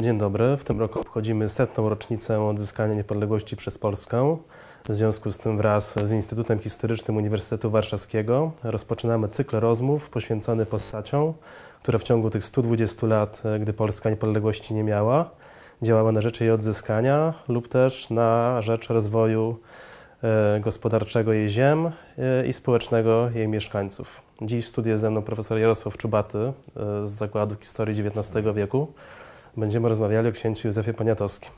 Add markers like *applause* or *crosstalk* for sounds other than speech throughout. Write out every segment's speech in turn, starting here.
Dzień dobry. W tym roku obchodzimy setną rocznicę odzyskania niepodległości przez Polskę. W związku z tym wraz z Instytutem Historycznym Uniwersytetu Warszawskiego rozpoczynamy cykl rozmów poświęcony postaciom, które w ciągu tych 120 lat, gdy Polska niepodległości nie miała, działała na rzecz jej odzyskania lub też na rzecz rozwoju e, gospodarczego jej ziem e, i społecznego jej mieszkańców. Dziś w studiu jest ze mną profesor Jarosław Czubaty e, z Zakładu Historii XIX wieku. Będziemy rozmawiali o księciu Józefie Poniatowskim.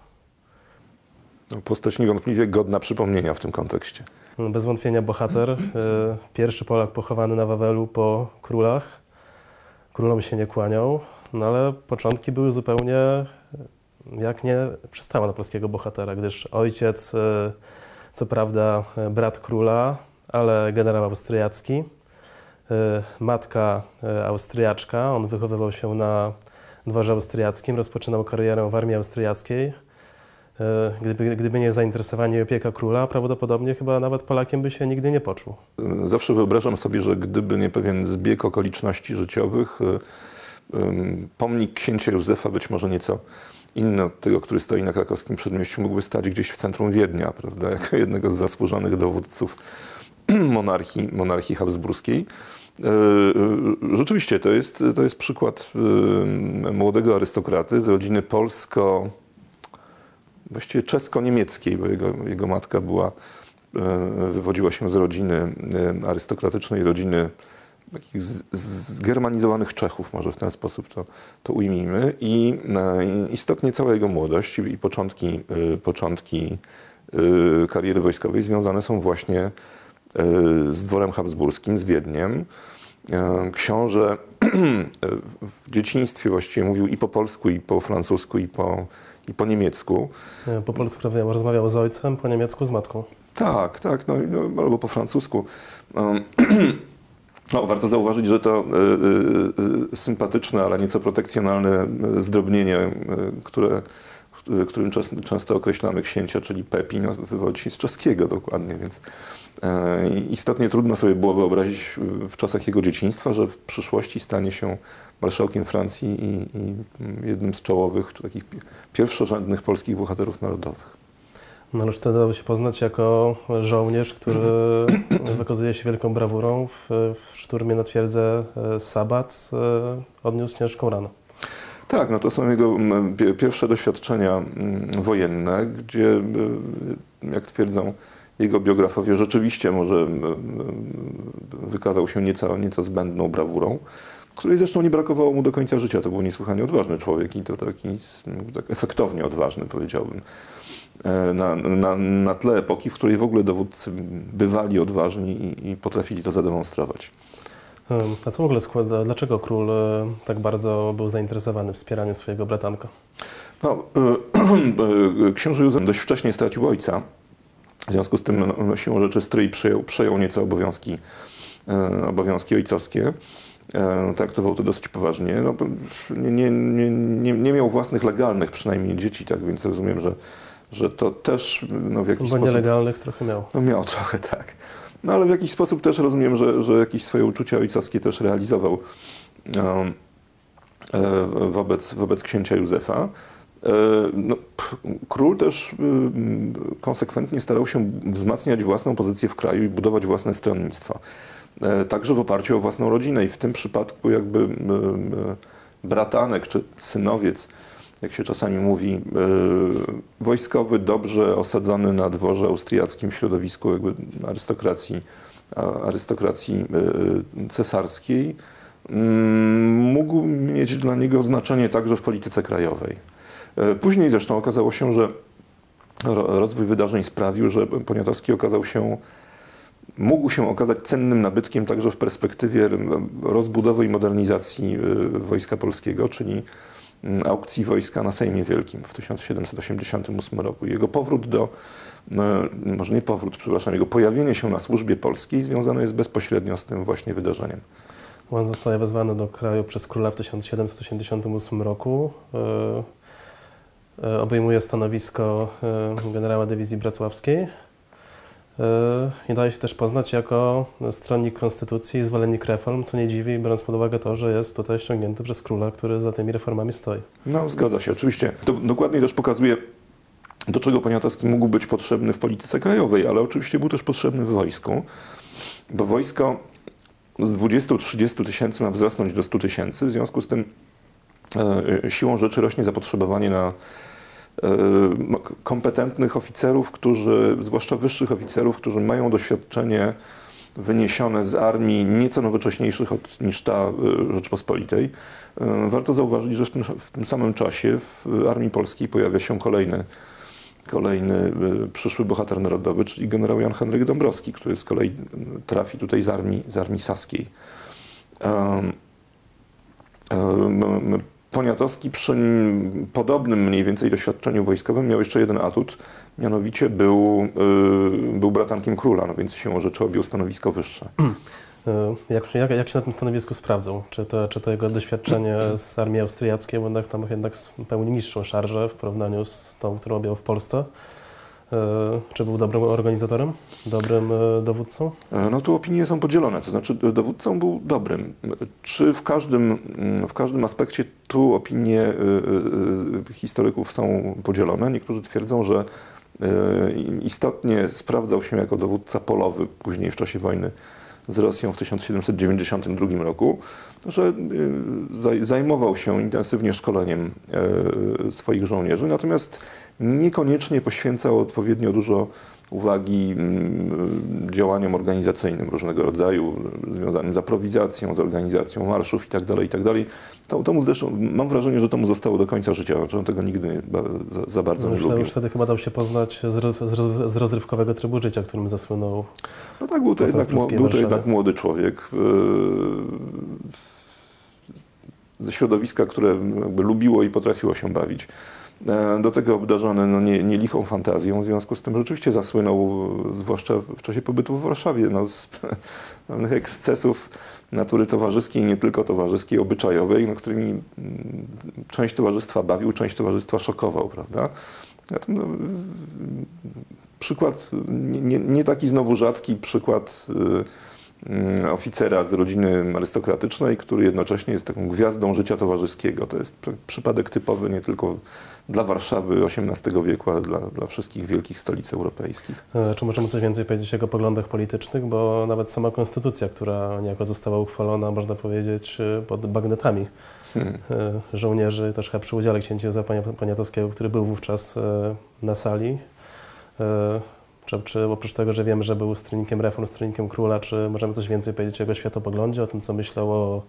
No, postać niewątpliwie godna przypomnienia w tym kontekście. No, bez wątpienia bohater, pierwszy Polak pochowany na Wawelu po królach. Królom się nie kłaniał, no ale początki były zupełnie jak nie przystała na polskiego bohatera, gdyż ojciec, e, co prawda e, brat króla, ale generał austriacki, e, matka austriaczka, on wychowywał się na dworze austriackim, rozpoczynał karierę w armii austriackiej. Gdyby, gdyby nie zainteresowanie i opieka króla, prawdopodobnie chyba nawet Polakiem by się nigdy nie poczuł. Zawsze wyobrażam sobie, że gdyby nie pewien zbieg okoliczności życiowych, pomnik księcia Józefa być może nieco inny od tego, który stoi na krakowskim przedmieściu, mógłby stać gdzieś w centrum Wiednia, prawda, jako jednego z zasłużonych dowódców *clears throat* monarchii, monarchii habsburskiej. E, e, rzeczywiście to jest, to jest przykład e, młodego arystokraty z rodziny polsko, właściwie czesko-niemieckiej, bo jego, jego matka była, wywodziła się z rodziny arystokratycznej, rodziny takich zgermanizowanych Czechów, może w ten sposób to, to ujmijmy. I istotnie cała jego młodość i początki, początki kariery wojskowej związane są właśnie z dworem habsburskim, z Wiedniem. Książę *clears throat* w dzieciństwie właściwie mówił i po polsku, i po francusku, i po, i po niemiecku. Po polsku rozmawiał z ojcem, po niemiecku z matką. Tak, tak, no, no albo po francusku. *clears throat* No, warto zauważyć, że to y, y, sympatyczne, ale nieco protekcjonalne zdrobnienie, które, którym często określamy księcia, czyli Pepi, no, wywodzi się z czeskiego dokładnie, więc istotnie trudno sobie było wyobrazić w czasach jego dzieciństwa, że w przyszłości stanie się marszałkiem Francji i, i jednym z czołowych, takich pierwszorzędnych polskich bohaterów narodowych. No już wtedy dał się poznać jako żołnierz, który *coughs* wykazuje się wielką brawurą. W, w szturmie na twierdzę e, Sabac e, odniósł ciężką ranę. Tak, no to są jego pierwsze doświadczenia wojenne, gdzie, e, jak twierdzą jego biografowie, rzeczywiście może wykazał się nieco, nieco zbędną brawurą, której zresztą nie brakowało mu do końca życia. To był niesłychanie odważny człowiek i to taki tak efektownie odważny, powiedziałbym. E, na, na, na tle epoki, w której w ogóle dowódcy bywali odważni i, i potrafili to zademonstrować. A co w ogóle składa, dlaczego król e, tak bardzo był zainteresowany wspieraniem swojego bratanka? No, e, książę Józef dość wcześnie stracił ojca. W związku z tym no, no siłą rzeczy stryj przejął, przejął nieco obowiązki, obowiązki ojcowskie. Traktował to dosyć poważnie. No, nie, nie, nie, nie miał własnych legalnych przynajmniej dzieci, tak więc rozumiem, że że to też no, w jakiś Bo sposób... nielegalnych trochę miał. No miał trochę, tak. No ale w jakiś sposób też rozumiem, że, że jakieś swoje uczucia ojcowskie też realizował um, wobec, wobec księcia Józefa. E, no, król też konsekwentnie starał się wzmacniać własną pozycję w kraju i budować własne stronnictwa. Także w oparciu o własną rodzinę i w tym przypadku jakby bratanek czy synowiec jak się czasami mówi, e, wojskowy, dobrze osadzony na dworze austriackim w środowisku jakby arystokracji, arystokracji e, cesarskiej, mm, mógł mieć dla niego znaczenie także w polityce krajowej. E, później zresztą okazało się, że rozwój wydarzeń sprawił, że Poniatowski okazał się, mógł się okazać cennym nabytkiem także w perspektywie rozbudowy i modernizacji Wojska Polskiego, czyli aukcji wojska na Sejmie Wielkim w 1788 roku. Jego powrót do, no, może nie powrót, przepraszam, jego pojawienie się na służbie polskiej związane jest bezpośrednio z tym właśnie wydarzeniem. On zostaje wezwany do kraju przez króla w 1788 roku. E, e, obejmuje stanowisko e, generała dywizji bracławskiej. I daje się też poznać jako stronnik konstytucji zwolennik reform, co nie dziwi, biorąc pod uwagę to, że jest tutaj ściągnięty przez króla, który za tymi reformami stoi. No, zgadza się, oczywiście. To dokładnie też pokazuje, do czego Poniatowski mógł być potrzebny w polityce krajowej, ale oczywiście był też potrzebny w wojsku, bo wojsko z 20-30 tysięcy ma wzrosnąć do 100 tysięcy, w związku z tym e, siłą rzeczy rośnie zapotrzebowanie na e, kompetentnych oficerów, którzy, zwłaszcza wyższych oficerów, którzy mają doświadczenie wyniesione z armii nieco nowocześniejszych od, niż ta e, Rzeczpospolitej. Warto zauważyć, że w tym, w tym samym czasie w armii polskiej pojawia się kolejny kolejny y, przyszły bohater narodowy, czyli generał Jan Henryk Dąbrowski, który z kolei trafi tutaj z armii, z armii saskiej. Um, um, Poniatowski przy podobnym mniej więcej doświadczeniu wojskowym miał jeszcze jeden atut, mianowicie był, y, był bratankiem króla, no więc się rzeczy objął stanowisko wyższe. E, *clears throat* jak, jak, jak się na tym stanowisku sprawdzą? Czy to, czy to jego doświadczenie z armii austriackiej, jednak tam jednak pełni niższą szarżę w porównaniu z tą, którą miał w Polsce? E, czy był dobrym organizatorem, dobrym e, dowódcą? No tu opinie są podzielone, to znaczy dowódcą był dobrym. Czy w każdym, w każdym aspekcie tu opinie historyków są podzielone? Niektórzy twierdzą, że istotnie sprawdzał się jako dowódca polowy później w czasie wojny z Rosją w 1792 roku, że zajmował się intensywnie szkoleniem e, swoich żołnierzy, natomiast niekoniecznie poświęcał odpowiednio dużo uwagi mm, działaniom organizacyjnym różnego rodzaju, związanym z aprowizacją, z organizacją marszów itd. Tak itd. Tak to, to mu zresztą, mam wrażenie, że to mu zostało do końca życia, że on tego nigdy nie, za, za, bardzo no, nie lubił. Już wtedy chyba dał się poznać z, roz, z, rozrywkowego trybu życia, którym zasłynął. No tak, był to, jednak, był to jednak młody człowiek yy, ze środowiska, które lubiło i potrafiło się bawić. E, do tego obdarzony no, nie, nie lichą fantazją, w związku z tym rzeczywiście zasłynął, zwłaszcza w czasie pobytu w Warszawie, no, z *laughs* pewnych ekscesów natury towarzyskiej, nie tylko towarzyskiej, obyczajowej, no, którymi mm, część towarzystwa bawił, część towarzystwa szokował, prawda? No, przykład, nie, nie, taki znowu rzadki przykład y, y, oficera z rodziny arystokratycznej, który jednocześnie jest taką gwiazdą życia towarzyskiego. To jest przypadek typowy nie tylko dla Warszawy XVIII wieku, ale dla, dla wszystkich wielkich stolic europejskich. E, czy możemy coś więcej powiedzieć o jego poglądach politycznych? Bo nawet sama konstytucja, która niejako została uchwalona, można powiedzieć, e, pod bagnetami hmm. E, żołnierzy, też chyba przy udziale księcia Józefa Poniatowskiego, który był wówczas na sali. Czy, czy oprócz tego, że wiemy, że był stronnikiem reform, stronnikiem króla, czy możemy coś więcej powiedzieć o jego światopoglądzie, o tym, co myślał o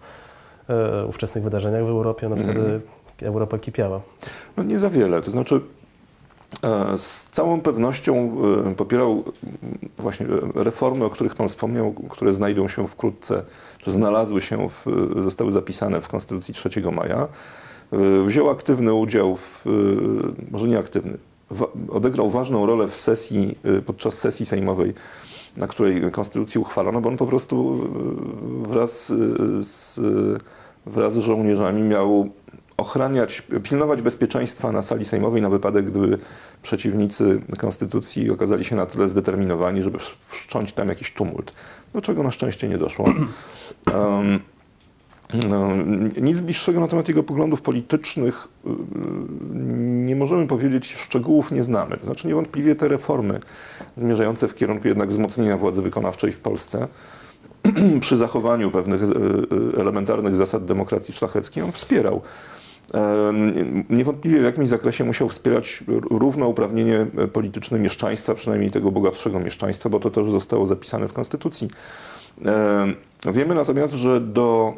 ówczesnych wydarzeniach w Europie? No wtedy hmm. Europa kipiała? No nie za wiele. To znaczy e, z całą pewnością e, popierał właśnie reformy, o których Pan wspomniał, które znajdą się wkrótce, czy znalazły się, w, zostały zapisane w Konstytucji 3 maja. E, wziął aktywny udział w, może nie aktywny, odegrał ważną rolę w sesji, podczas sesji sejmowej, na której konstytucję uchwalono, bo on po prostu wraz z, wraz z żołnierzami miał ochraniać, pilnować bezpieczeństwa na sali sejmowej na wypadek, gdyby przeciwnicy konstytucji okazali się na tyle zdeterminowani, żeby wszcząć tam jakiś tumult. Do czego na szczęście nie doszło. *clears throat* Um, no, nic bliższego na temat jego poglądów politycznych y, nie możemy powiedzieć, szczegółów nie znamy. To znaczy niewątpliwie te reformy zmierzające w kierunku jednak wzmocnienia władzy wykonawczej w Polsce *clears throat* przy zachowaniu pewnych y, y, elementarnych zasad demokracji szlacheckiej on wspierał niewątpliwie w jakimś zakresie musiał wspierać równouprawnienie polityczne mieszczaństwa, przynajmniej tego bogatszego mieszczaństwa, bo to też zostało zapisane w Konstytucji. Wiemy natomiast, że do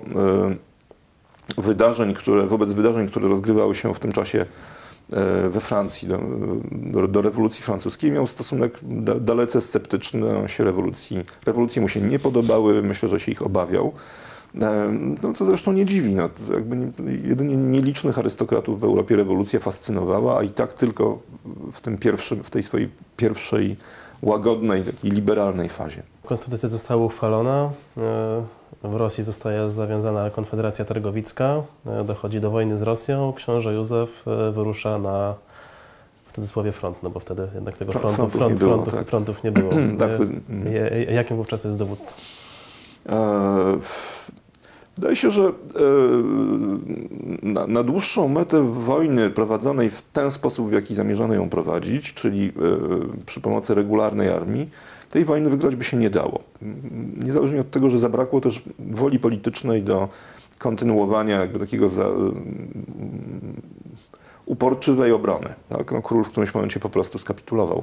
wydarzeń, które, wobec wydarzeń, które rozgrywały się w tym czasie e, we Francji, do, do, rewolucji francuskiej, miał stosunek dalece sceptyczny się rewolucji. Rewolucje mu się nie podobały, myślę, że się ich obawiał. E, no, co zresztą nie dziwi. No, jakby jedynie nielicznych arystokratów w Europie rewolucja fascynowała, a i tak tylko w, tym pierwszym, w tej swojej pierwszej łagodnej, takiej liberalnej fazie. Konstytucja została uchwalona. E, w Rosji zostaje zawiązana Konfederacja Targowicka. E, dochodzi do wojny z Rosją. Książę Józef wyrusza na cudzysłowie front, no bo wtedy jednak tego Fr- frontu, frontów front, nie było, frontów, tak. frontów nie było. *clears throat* Tak, to- Jakim wówczas jest dowódcą? E, Wydaje się, że e, na, dłuższą metę wojny prowadzonej w ten sposób, w jaki zamierzano ją prowadzić, czyli e, przy pomocy regularnej armii, tej wojny wygrać by się nie dało. Niezależnie od tego, że zabrakło też woli politycznej do kontynuowania jakby takiego za, uporczywej obrony. Tak? No, król w którymś momencie po prostu skapitulował.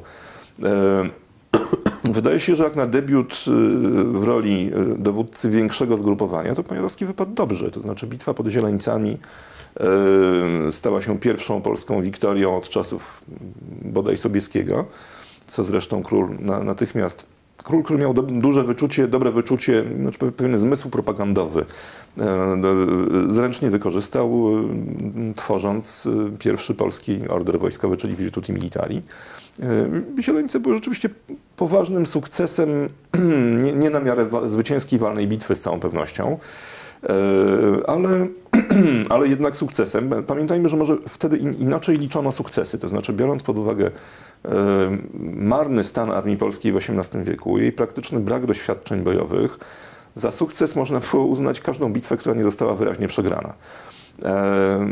Wydaje się, że jak na debiut y, w roli y, dowódcy większego zgrupowania, to Poniatowski wypadł dobrze. To znaczy bitwa pod Zieleńcami y, stała się pierwszą polską wiktorią od czasów mm, bodaj Sobieskiego, co zresztą król na, natychmiast Król, który miał duże wyczucie, dobre wyczucie, znaczy pe- pewien zmysł propagandowy, e, zręcznie wykorzystał, e, tworząc e, pierwszy polski order wojskowy, czyli Virtuti Militari. Zieleńce były rzeczywiście poważnym sukcesem, *clears throat* nie, nie na miarę zwycięskiej walnej bitwy z całą pewnością, ale, *clears throat* ale jednak sukcesem. Pamiętajmy, że może wtedy in, inaczej liczono sukcesy, to znaczy biorąc pod uwagę marny stan armii polskiej w XVIII wieku, jej praktyczny brak doświadczeń bojowych, za sukces można było uznać każdą bitwę, która nie została wyraźnie przegrana. E,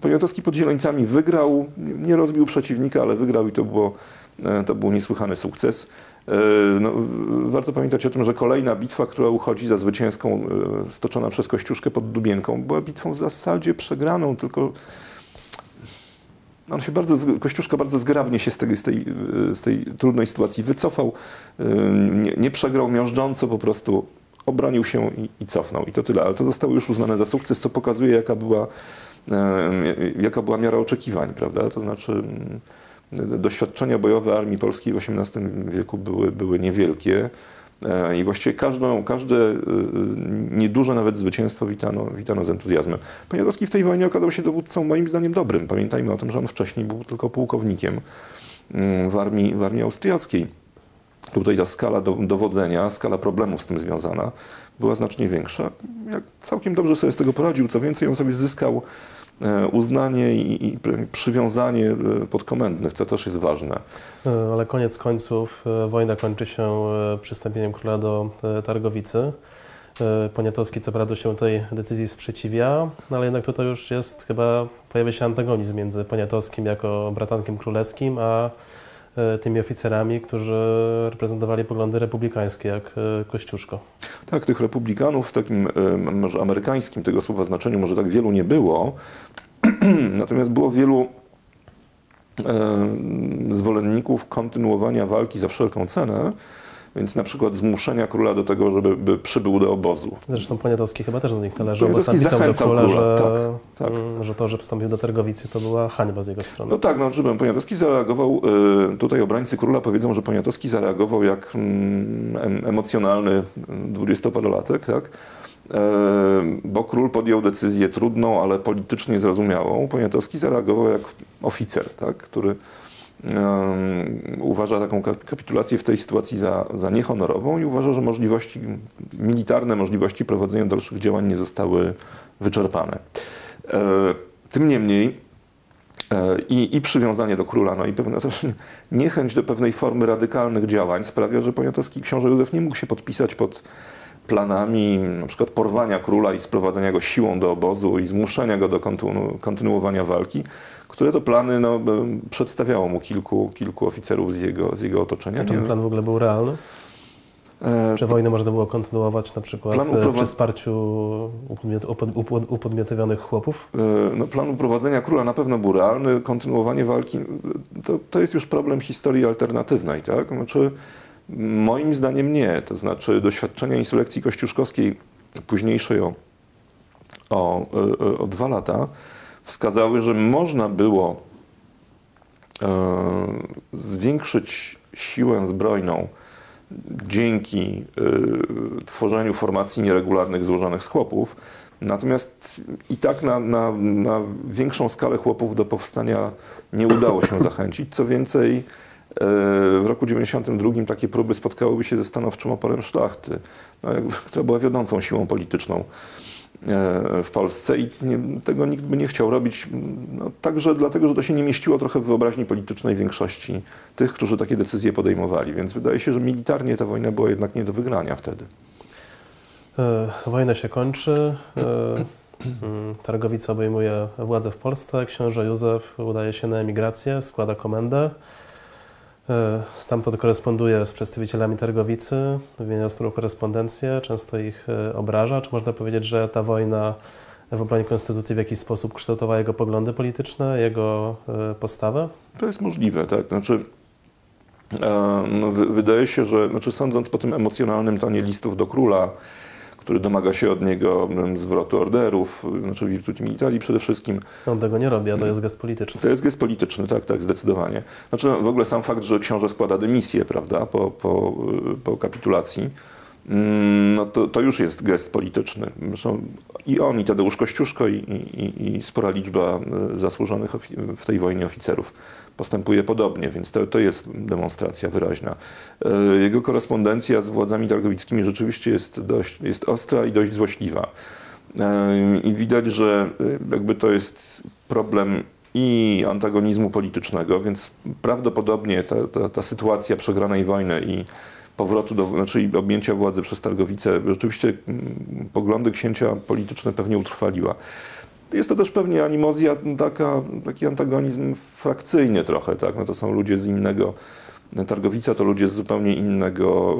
Poniatowski pod Zieleńcami wygrał, nie rozbił przeciwnika, ale wygrał i to, było, e, to był niesłychany sukces. No, warto pamiętać o tym, że kolejna bitwa, która uchodzi za zwycięską, stoczona przez Kościuszkę pod Dubienką, była bitwą w zasadzie przegraną, tylko on się bardzo, Kościuszka bardzo zgrabnie się z tej, z tej, z tej trudnej sytuacji wycofał, nie, nie przegrał miażdżąco, po prostu obronił się i, i cofnął. I to tyle, ale to zostało już uznane za sukces, co pokazuje, jaka była, jaka była miara oczekiwań, prawda? To znaczy doświadczenia bojowe armii polskiej w XVIII wieku były, były niewielkie. E, I właściwie każdą, każde e, nieduże nawet zwycięstwo witano, witano z entuzjazmem. Poniatowski w tej wojnie okazał się dowódcą moim zdaniem dobrym. Pamiętajmy o tym, że on wcześniej był tylko pułkownikiem mm, w armii, w armii austriackiej. Tutaj ta skala do, dowodzenia, skala problemów z tym związana była znacznie większa. Jak całkiem dobrze sobie z tego poradził, co więcej, on sobie zyskał uznanie i, przywiązanie e, podkomendnych, co też jest ważne. E, Ale koniec końców e, wojna kończy się e, przystąpieniem króla do e, Targowicy. E, Poniatowski co prawda się tej decyzji sprzeciwia, no ale jednak tutaj już jest chyba, pojawia się antagonizm między Poniatowskim jako bratankiem królewskim, a e, tymi oficerami, którzy reprezentowali poglądy republikańskie, jak e, Kościuszko. Tak, tych republikanów w takim e, może amerykańskim tego słowa znaczeniu może tak wielu nie było, *clears throat* natomiast było wielu e, zwolenników kontynuowania walki za wszelką cenę, więc na przykład zmuszenia króla do tego, żeby by przybył do obozu. Zresztą Poniatowski chyba też do nich należał, bo sam pisał do króla, króla, że, tak, tak. mm, że to, że wstąpił do Targowicy, to była hańba z jego strony. No tak, no czy Poniatowski zareagował, e, tutaj obrońcy króla powiedzą, że Poniatowski zareagował jak mm, em- emocjonalny dwudziestoparolatek, tak? E, Bo król podjął decyzję trudną, ale politycznie zrozumiałą. Poniatowski zareagował jak oficer, tak? który uważa taką ka- kapitulację w tej sytuacji za, za niehonorową i uważa, że możliwości militarne, możliwości prowadzenia dalszych działań nie zostały wyczerpane. E, Tym niemniej E, I, I przywiązanie do króla, no i pewna też *laughs* niechęć do pewnej formy radykalnych działań sprawia, że poniatowski książę Józef nie mógł się podpisać pod planami na przykład porwania króla i sprowadzenia go siłą do obozu i zmuszenia go do kontynu, kontynuowania walki, które to plany no, przedstawiało mu kilku, kilku oficerów z jego, z jego otoczenia. Czy ten plan w ogóle był realny? e, Czy wojnę można było kontynuować na przykład e, uprowa- przy wsparciu upodmiot, upod, upod, upodmiotowionych chłopów? E, No, plan uprowadzenia króla na pewno był realny, kontynuowanie walki to, to jest już problem historii alternatywnej, tak? Znaczy, moim zdaniem nie. To znaczy doświadczenia insurrekcji kościuszkowskiej, późniejszej o, o, o dwa lata, wskazały, że można było e, zwiększyć siłę zbrojną dzięki y, tworzeniu formacji nieregularnych złożonych z chłopów. Natomiast i tak na, na, na większą skalę chłopów do powstania nie udało się zachęcić. Co więcej, y, w roku 92 takie próby spotkałyby się ze stanowczym oporem szlachty, no, która była wiodącą siłą polityczną e, w Polsce i nie, tego nikt by nie chciał robić. No, także dlatego, że to się nie mieściło trochę w wyobraźni politycznej większości tych, którzy takie decyzje podejmowali. Więc wydaje się, że militarnie ta wojna była jednak nie do wygrania wtedy. E, wojna się kończy. E, mm, Targowica obejmuje władzę w Polsce. Książę Józef udaje się na emigrację, składa komendę. E, Stamtąd koresponduje z przedstawicielami Targowicy, wymienia ostrą korespondencję, często ich e, obraża. Czy można powiedzieć, że ta wojna w obronie konstytucji w jakiś sposób kształtowała jego poglądy polityczne, jego e, postawę? To jest możliwe, tak. Znaczy, e, wy- wydaje się, że, znaczy sądząc po tym emocjonalnym tonie listów do króla, który domaga się od niego mm, zwrotu orderów, znaczy virtuti militari przede wszystkim, On tego nie robi, a to jest gest polityczny. to jest gest polityczny, tak, tak, zdecydowanie. Znaczy no, w ogóle sam fakt, że książę składa dymisję, prawda, po, po, po kapitulacji, mm, no to, to już jest gest polityczny. Zresztą i on, i Tadeusz Kościuszko, i, i, i spora liczba y, zasłużonych w tej wojnie oficerów postępuje podobnie, więc to, to jest demonstracja wyraźna. Y, Jego korespondencja z władzami targowickimi rzeczywiście jest, dość, jest ostra i dość złośliwa. Ym, I widać, że y, jakby to jest problem i antagonizmu politycznego, więc prawdopodobnie ta, ta, ta sytuacja przegranej wojny i powrotu do, znaczy objęcia władzy przez Targowicę, rzeczywiście mm, poglądy księcia polityczne pewnie utrwaliła. Jest to też pewnie animozja, taka, taki antagonizm frakcyjny trochę, tak? No to są ludzie z innego, Targowica to ludzie z zupełnie innego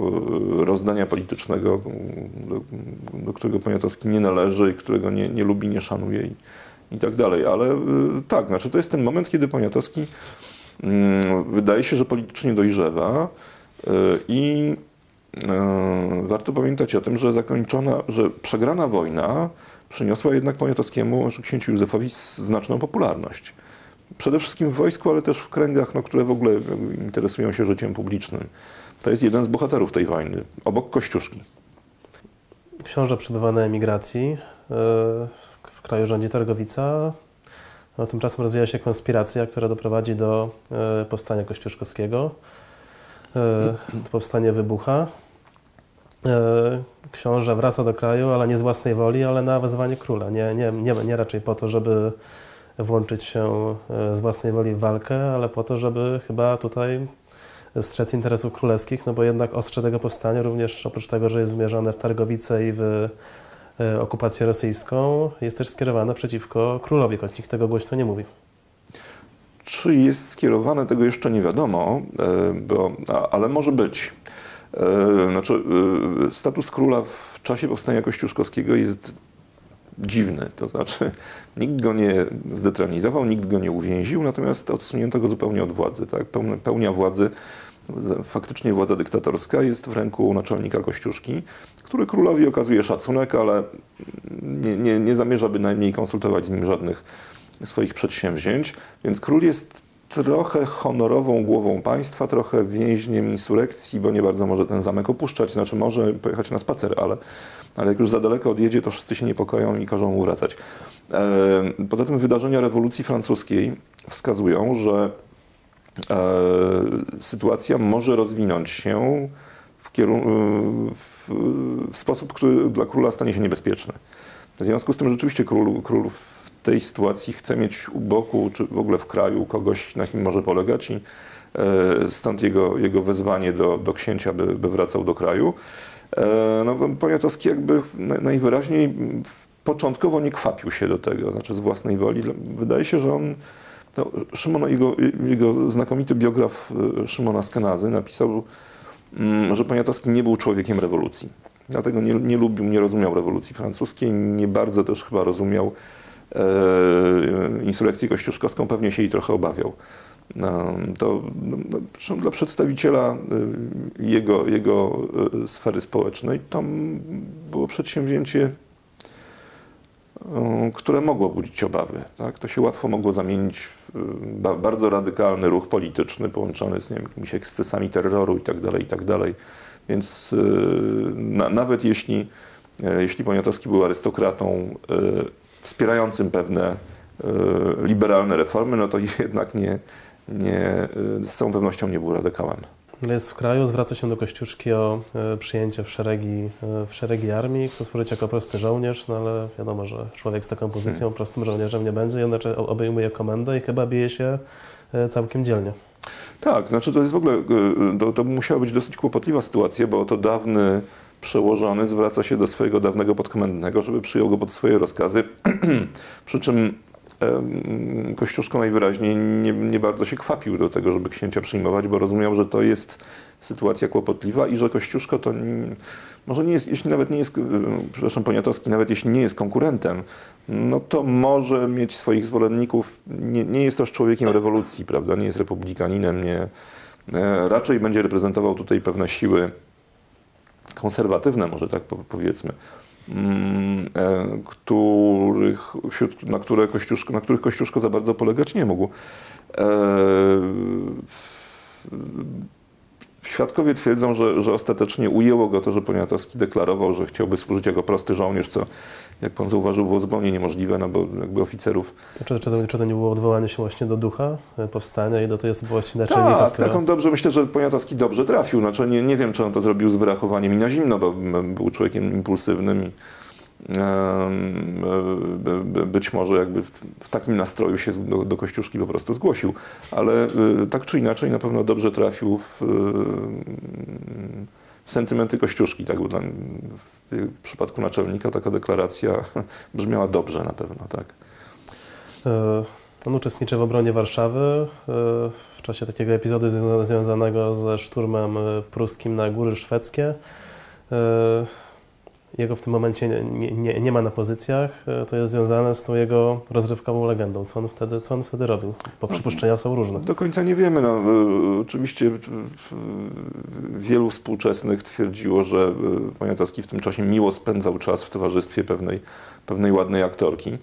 e, rozdania politycznego, do, do którego Poniatowski nie należy którego nie, nie lubi, nie szanuje i, i tak dalej. Ale e, tak, znaczy to jest ten moment, kiedy Poniatowski mm, wydaje się, że politycznie dojrzewa e, i warto pamiętać o tym, że zakończona, że przegrana wojna przyniosła jednak Poniatowskiemu, księciu Józefowi znaczną popularność. Przede wszystkim w wojsku, ale też w kręgach, no, które w ogóle jakby interesują się życiem publicznym. To jest jeden z bohaterów tej wojny, obok Kościuszki. Książę przebywa na emigracji. e, W kraju rządzi Targowica. No, tymczasem rozwija się konspiracja, która doprowadzi do e, powstania kościuszkowskiego. E, To powstanie wybucha. E, Książę wraca do kraju, ale nie z własnej woli, ale na wezwanie króla. Nie, nie, nie, nie raczej po to, żeby włączyć się e, z własnej woli w walkę, ale po to, żeby chyba tutaj strzec interesów królewskich, no bo jednak ostrze tego powstania również oprócz tego, że jest zmierzone w Targowice i w e, okupację rosyjską, jest też skierowane przeciwko królowi, choć nikt tego głośno nie mówi. Czy jest skierowane, tego jeszcze nie wiadomo, bo, ale może być. E, Znaczy, e, status króla w czasie powstania kościuszkowskiego jest dziwny. To znaczy, *laughs* nikt go nie zdetronizował, nikt go nie uwięził, natomiast odsunięto go zupełnie od władzy. Tak? Pełnia, władzy, faktycznie władza dyktatorska jest w ręku naczelnika Kościuszki, który królowi okazuje szacunek, ale nie, nie, nie zamierza bynajmniej konsultować z nim żadnych swoich przedsięwzięć, więc król jest trochę honorową głową państwa, trochę więźniem insurekcji, bo nie bardzo może ten zamek opuszczać, znaczy może pojechać na spacer, ale, ale jak już za daleko odjedzie, to wszyscy się niepokoją i każą mu wracać. E, Poza tym wydarzenia rewolucji francuskiej wskazują, że e, sytuacja może rozwinąć się w, kierunku, w, w sposób, który dla króla stanie się niebezpieczny. W związku z tym rzeczywiście król, król w tej sytuacji chce mieć u boku, czy w ogóle w kraju kogoś, na kim może polegać i e, stąd jego, jego wezwanie do, do księcia, by, by wracał do kraju. E, No, Poniatowski jakby na- najwyraźniej początkowo nie kwapił się do tego, znaczy z własnej woli. Wydaje się, że on, to Szymon, jego, jego znakomity biograf e, Szymona Skenazy napisał, mm, że Poniatowski nie był człowiekiem rewolucji. Dlatego nie, nie lubił, nie rozumiał rewolucji francuskiej, nie bardzo też chyba rozumiał e, insurekcję kościuszkowską, pewnie się jej trochę obawiał. No, to no, no, dla przedstawiciela y, jego, jego y, sfery społecznej to było przedsięwzięcie, które mogło budzić obawy. Tak? To się łatwo mogło zamienić w ba- bardzo radykalny ruch polityczny połączony z nie wiem, jakimiś ekscesami terroru itd. itd. Więc y, na, nawet jeśli, jeśli Poniatowski był arystokratą wspierającym pewne y, liberalne reformy, no to *laughs* jednak nie, nie, y, z całą pewnością nie był radykałem. jest w kraju, zwraca się do Kościuszki o e, przyjęcie w szeregi, e, w szeregi armii, chce służyć jako prosty żołnierz, no ale wiadomo, że człowiek z taką pozycją Hmm. prostym żołnierzem nie będzie, jednakże obejmuje komendę i chyba bije się e, całkiem dzielnie. Tak, znaczy to jest w ogóle, to, to musiała być dosyć kłopotliwa sytuacja, bo to dawny przełożony zwraca się do swojego dawnego podkomendnego, żeby przyjął go pod swoje rozkazy, *clears throat* przy czym Kościuszko najwyraźniej nie, nie bardzo się kwapił do tego, żeby księcia przyjmować, bo rozumiał, że to jest sytuacja kłopotliwa i że Kościuszko to n- może nie jest, jeśli nawet nie jest, y, przepraszam, Poniatowski, nawet jeśli nie jest konkurentem, no to może mieć swoich zwolenników. Nie, nie jest też człowiekiem rewolucji, prawda? Nie jest republikaninem, nie, e, raczej będzie reprezentował tutaj pewne siły konserwatywne, może tak po- powiedzmy, mm, e, których, wśród, na, które Kościuszko, na których Kościuszko za bardzo polegać nie mógł. E, Świadkowie twierdzą, że, że ostatecznie ujęło go to, że Poniatowski deklarował, że chciałby służyć jako prosty żołnierz, co, jak pan zauważył, było zupełnie niemożliwe, no bo jakby oficerów Czy, czy, to, czy to nie było odwołanie się właśnie do ducha e, powstania i do tej osobowości naczelnika, Tak, która... tak, on dobrze, myślę, że Poniatowski dobrze trafił. Znaczy, nie, nie wiem, czy on to zrobił z wyrachowaniem i na zimno, bo był człowiekiem impulsywnym i by- by- być może jakby w, takim nastroju się do, do Kościuszki po prostu zgłosił. Ale tak czy inaczej na pewno dobrze trafił w sentymenty Kościuszki. Tak, w, przypadku naczelnika taka deklaracja *laughs* brzmiała dobrze na pewno, tak. E, On uczestniczy w obronie Warszawy e, w czasie takiego epizodu związa- związanego ze szturmem e, pruskim na góry szwedzkie. E, Jego w tym momencie nie, nie- nie, ma na pozycjach. E, To jest związane z tą jego rozrywkową legendą. Co on wtedy, co on wtedy robił? Bo przypuszczenia są różne. Do końca nie wiemy. No, y, oczywiście wielu współczesnych twierdziło, że y, Poniatowski w tym czasie miło spędzał czas w towarzystwie pewnej, pewnej ładnej aktorki,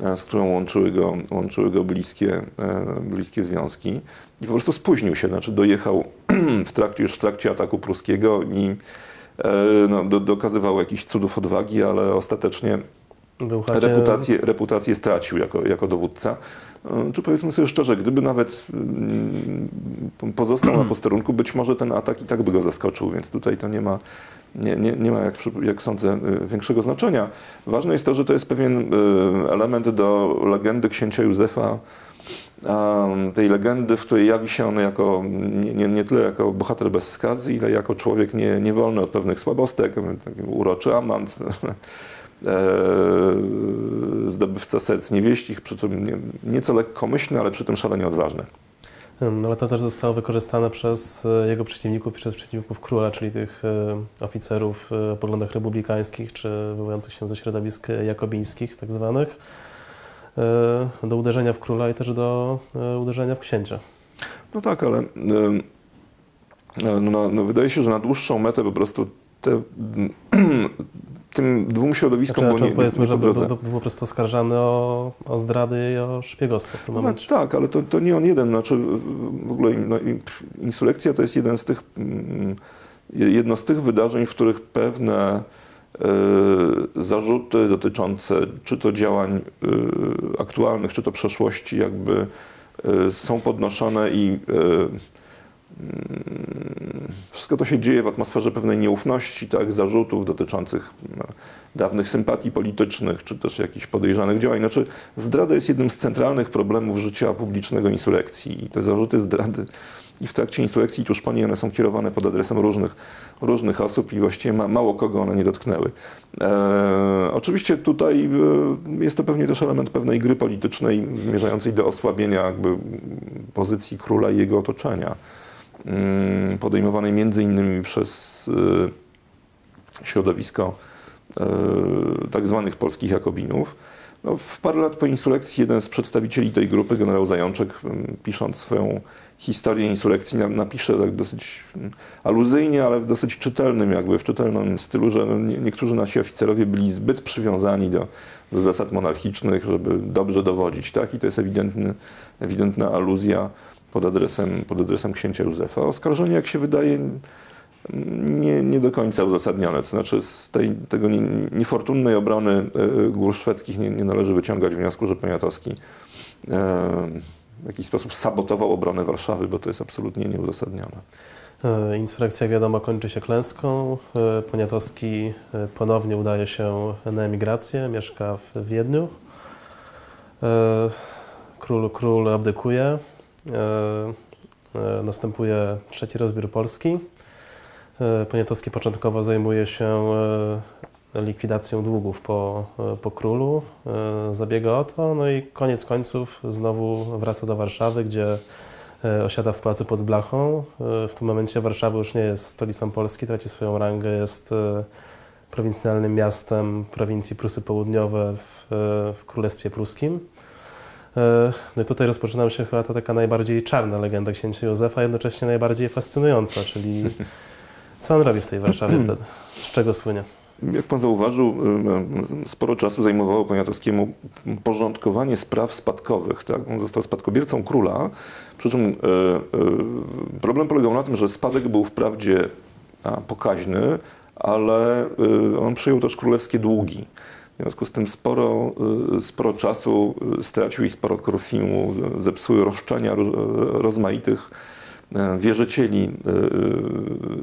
e, z którą łączyły go, łączyły go bliskie, e, bliskie związki. I po prostu spóźnił się, znaczy dojechał *clears throat* w trakcie, już w trakcie ataku pruskiego i e, no, do, dokazywał jakichś cudów odwagi, ale ostatecznie chacie, reputację, reputację stracił jako, jako dowódca. E, Czy powiedzmy sobie szczerze, gdyby nawet mm, pozostał na posterunku, być może ten atak i tak by go zaskoczył, więc tutaj to nie ma, nie, nie, nie ma jak, jak sądzę, y, większego znaczenia. Ważne jest to, że to jest pewien element do legendy księcia Józefa, tej legendy, w której jawi się on jako, nie, nie, tyle jako bohater bez skazy, ile jako człowiek nie, niewolny od pewnych słabostek, uroczy amant, *laughs* e, zdobywca serc niewieścich, przy tym nie, nieco lekkomyślny, ale przy tym szalenie odważny. Em, Ale to też zostało wykorzystane przez e, jego przeciwników, przez przeciwników króla, czyli tych e, oficerów o poglądach republikańskich, czy wywołujących się ze środowisk jakobińskich tak zwanych, do uderzenia w króla i też do e, uderzenia w księcia. No tak, ale ym, no, no, no, wydaje się, że na dłuższą metę po prostu te, *clears throat* tym dwóm środowiskom Znaczy, nie, nie, powiedzmy, nie że był, był, po prostu oskarżany o, o zdrady i o szpiegostwo w tym No, momencie. tak, ale to, to nie on jeden. Znaczy, w ogóle no, insurrekcja to jest jeden z tych, mm, jedno z tych wydarzeń, w których pewne e, zarzuty dotyczące czy to działań e, aktualnych, czy to przeszłości jakby e, są podnoszone i e, mm, wszystko to się dzieje w atmosferze pewnej nieufności, tak, zarzutów dotyczących no, dawnych sympatii politycznych, czy też jakichś podejrzanych działań. Znaczy, zdrada jest jednym z centralnych problemów życia publicznego insurrekcji i te zarzuty zdrady i w trakcie insurrekcji tuż po niej one są kierowane pod adresem różnych, różnych osób i właściwie ma, mało kogo one nie dotknęły. E, oczywiście tutaj e, jest to pewnie też element pewnej gry politycznej zmierzającej do osłabienia jakby pozycji króla i jego otoczenia, mm, podejmowanej między innymi przez e, środowisko e, tak zwanych polskich Jakobinów. No, w parę lat po insurrekcji jeden z przedstawicieli tej grupy, generał Zajączek, pisząc swoją historię insurrekcji, na- napisze tak dosyć m, aluzyjnie, ale w dosyć czytelnym, jakby w czytelnym stylu, że no, nie- niektórzy nasi oficerowie byli zbyt przywiązani do, do zasad monarchicznych, żeby dobrze dowodzić. Tak? I to jest ewidentny, ewidentna aluzja pod adresem, pod adresem księcia Józefa. Oskarżenie, jak się wydaje, nie, nie do końca uzasadnione. To znaczy z tej tego nie, niefortunnej obrony e, gór szwedzkich nie, nie należy wyciągać wniosku, że Poniatowski e, w jakiś sposób sabotował obronę Warszawy, bo to jest absolutnie nieuzasadnione. E, Insurrekcja, jak wiadomo, kończy się klęską. E, Poniatowski e, ponownie udaje się na emigrację, mieszka w Wiedniu. Król, król abdykuje. Następuje trzeci rozbiór Polski. Poniatowski początkowo zajmuje się likwidacją długów po, po królu. E, Zabiega o to, no i koniec końców znowu wraca do Warszawy, gdzie e, osiada w Pałacu pod Blachą. E, W tym momencie Warszawa już nie jest stolicą Polski, traci swoją rangę, jest prowincjonalnym miastem prowincji Prusy Południowe w, w Królestwie Pruskim. No i tutaj rozpoczyna się chyba ta taka najbardziej czarna legenda księcia Józefa, jednocześnie najbardziej fascynująca, czyli *laughs* co on robi w tej Warszawie wtedy? Z czego słynie? Jak pan zauważył, sporo czasu zajmowało Poniatowskiemu porządkowanie spraw spadkowych. Tak? On został spadkobiercą króla, przy czym y, y, problem polegał na tym, że spadek był wprawdzie pokaźny, ale y, on przyjął też królewskie długi. W związku z tym sporo, sporo czasu stracił i sporo krwi mu zepsuły roszczenia ro- rozmaitych e, wierzycieli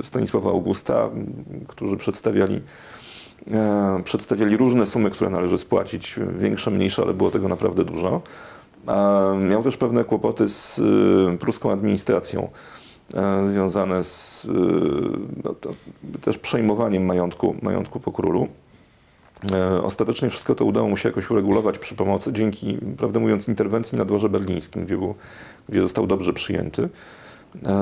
Stanisława Augusta, którzy przedstawiali, e, przedstawiali różne sumy, które należy spłacić, większe, mniejsze, ale było tego naprawdę dużo. A Miał też pewne kłopoty z y, pruską administracją e, związane z no, to, też przejmowaniem majątku, majątku po królu. E, Ostatecznie wszystko to udało mu się jakoś uregulować przy pomocy, dzięki, prawdę mówiąc, interwencji na dworze berlińskim, gdzie, był, gdzie został dobrze przyjęty. E,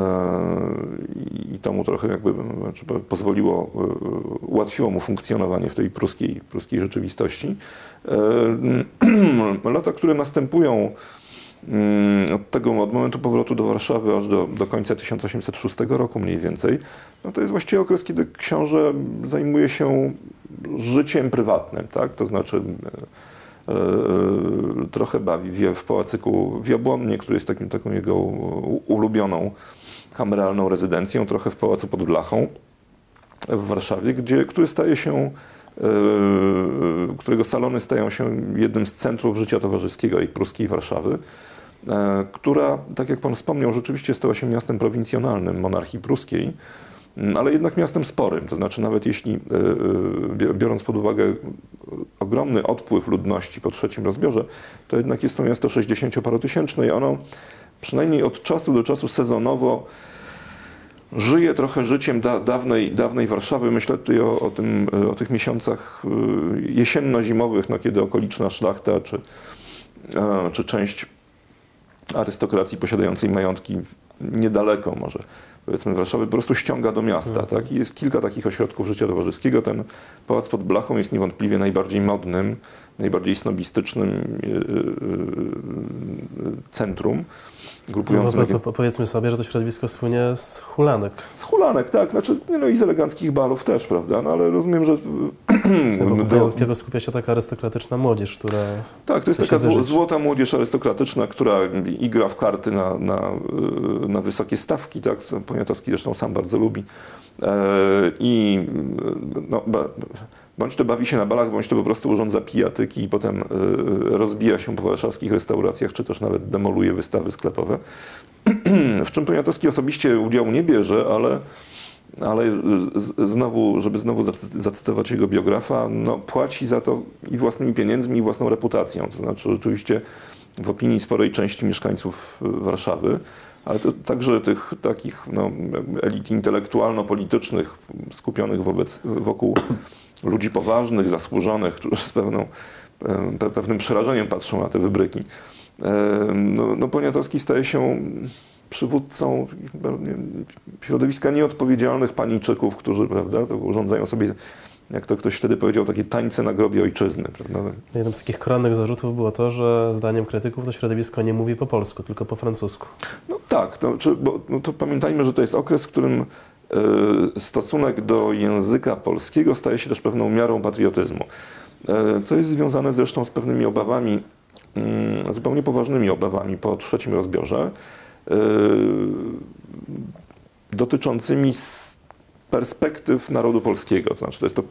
I to mu trochę jakby znaczy, pozwoliło, e, ułatwiło mu funkcjonowanie w tej pruskiej, pruskiej rzeczywistości. E, *clears throat* Lata, które następują mm, od tego, od momentu powrotu do Warszawy aż do, do końca 1806 roku mniej więcej, no to jest właściwie okres, kiedy książę zajmuje się życiem prywatnym, tak? To znaczy trochę bawi. Wie w pałacyku w Jabłonnie, który jest takim, taką jego ulubioną kameralną rezydencją, trochę w pałacu pod Blachą w Warszawie, gdzie, który staje się, e, którego salony stają się jednym z centrów życia towarzyskiego i pruskiej Warszawy, e, która, tak jak pan wspomniał, rzeczywiście stała się miastem prowincjonalnym monarchii pruskiej, ale jednak miastem sporym. To znaczy, nawet jeśli, e, e, bi- biorąc pod uwagę ogromny odpływ ludności po trzecim rozbiorze, to jednak jest to miasto 60-parotysięczne i ono przynajmniej od czasu do czasu sezonowo żyje trochę życiem da, dawnej, dawnej Warszawy. Myślę tutaj o, o, tym, o tych miesiącach jesienno-zimowych, no, kiedy okoliczna szlachta czy, e, czy część arystokracji posiadającej majątki niedaleko może powiedzmy Warszawy po prostu ściąga do miasta. Tak? I jest kilka takich ośrodków życia towarzyskiego. Ten pałac pod Blachą jest niewątpliwie najbardziej modnym, najbardziej snobistycznym y, y, y, centrum grupującym No, po, po, powiedzmy sobie, że to środowisko słynie z hulanek. z hulanek, tak, znaczy, no i z eleganckich balów też, prawda, no ale rozumiem, że... Wokół *clears throat* do, skupia się taka arystokratyczna młodzież, która tak, to jest taka wyżyć. złota młodzież arystokratyczna, która i gra w karty na, na, na wysokie stawki, tak, Poniatowski zresztą sam bardzo lubi. E, I no, bądź to bawi się na balach, bądź to po prostu urządza pijatyki i potem y, rozbija się po warszawskich restauracjach, czy też nawet demoluje wystawy sklepowe. *clears throat* w czym Poniatowski osobiście udziału nie bierze, ale, ale znowu, żeby znowu zacy- zacytować jego biografa, no, płaci za to i własnymi pieniędzmi, i własną reputacją. To znaczy rzeczywiście w opinii sporej części mieszkańców y, Warszawy, ale to także tych takich no, elit intelektualno-politycznych skupionych wobec, wokół ludzi poważnych, zasłużonych, którzy z pewną, pe- pewnym przerażeniem patrzą na te wybryki. No, no Poniatowski staje się przywódcą środowiska nieodpowiedzialnych paniczyków, którzy prawda, to urządzają sobie, jak to ktoś wtedy powiedział, takie tańce na grobie ojczyzny. Prawda? jednym z takich koronnych zarzutów było to, że zdaniem krytyków to środowisko nie mówi po polsku, tylko po francusku. No tak, to, czy, bo, no to pamiętajmy, że to jest okres, w którym stosunek do języka polskiego staje się też pewną miarą patriotyzmu. E, co jest związane zresztą z pewnymi obawami, mm, zupełnie poważnymi obawami po trzecim rozbiorze, e, dotyczącymi perspektyw narodu polskiego. To znaczy, to jest to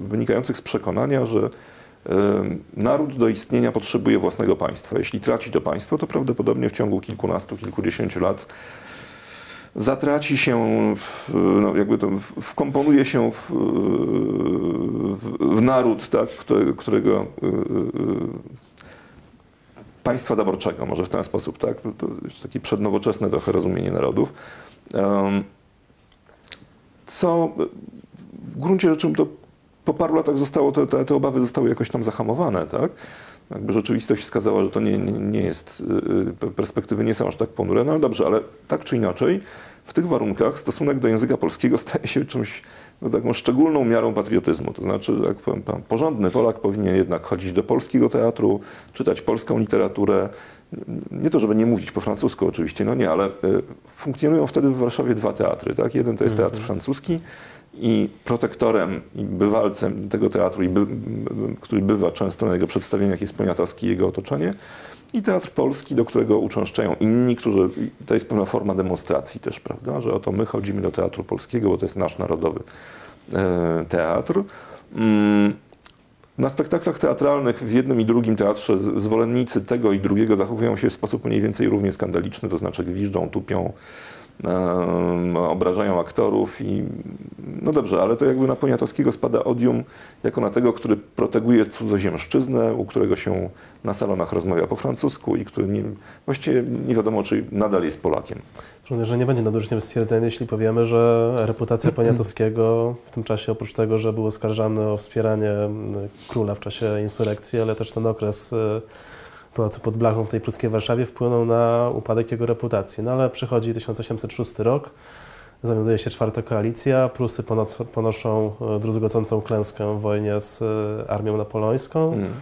wynikających z przekonania, że e, naród do istnienia potrzebuje własnego państwa. Jeśli traci to państwo, to prawdopodobnie w ciągu kilkunastu, kilkudziesięciu lat zatraci się, w, no jakby to wkomponuje się w, w, w naród, tak, które- którego y, y, państwa zaborczego, może w ten sposób, tak? To jest takie przednowoczesne trochę rozumienie narodów. Co w gruncie rzeczy to po paru latach zostało, te, te obawy zostały jakoś tam zahamowane, tak? Jakby rzeczywistość wskazała, że to nie, nie, nie jest, y, y, perspektywy nie są aż tak ponure, no ale dobrze, ale tak czy inaczej, w tych warunkach stosunek do języka polskiego *laughs* staje się czymś, no, taką szczególną miarą patriotyzmu. To znaczy, jak powiem, pan porządny Polak powinien jednak chodzić do polskiego teatru, czytać polską literaturę. Nie to, żeby nie mówić po francusku oczywiście, no nie, ale y, funkcjonują wtedy w Warszawie dwa teatry. Tak? Jeden to jest teatr francuski i protektorem i bywalcem tego teatru, i by, który bywa często na jego przedstawieniach jest Poniatowski i jego otoczenie. I teatr polski, do którego uczęszczają inni, którzy, to jest pewna forma demonstracji też, prawda, że oto my chodzimy do teatru polskiego, bo to jest nasz narodowy e, teatr. Mm, na spektaklach teatralnych w jednym i drugim teatrze zwolennicy tego i drugiego zachowują się w sposób mniej więcej równie skandaliczny, to znaczy gwiżdżą, tupią, obrażają aktorów i no dobrze, ale to jakby na Poniatowskiego spada odium jako na tego, który proteguje cudzoziemszczyznę, u którego się na salonach rozmawia po francusku i który nie, właściwie nie wiadomo, czy nadal jest Polakiem. Żołnierz, że nie będzie nadużyciem stwierdzenia, jeśli powiemy, że reputacja Poniatowskiego w tym czasie, oprócz tego, że był oskarżany o wspieranie króla w czasie insurekcji, ale też ten okres e, pałacu pod blachą w tej pruskiej Warszawie wpłynął na upadek jego reputacji. No ale przychodzi 1806 rok, zawiązuje się czwarta koalicja, Prusy ponoszą e, druzgocącą klęskę w wojnie z e, armią napoleońską. Mm.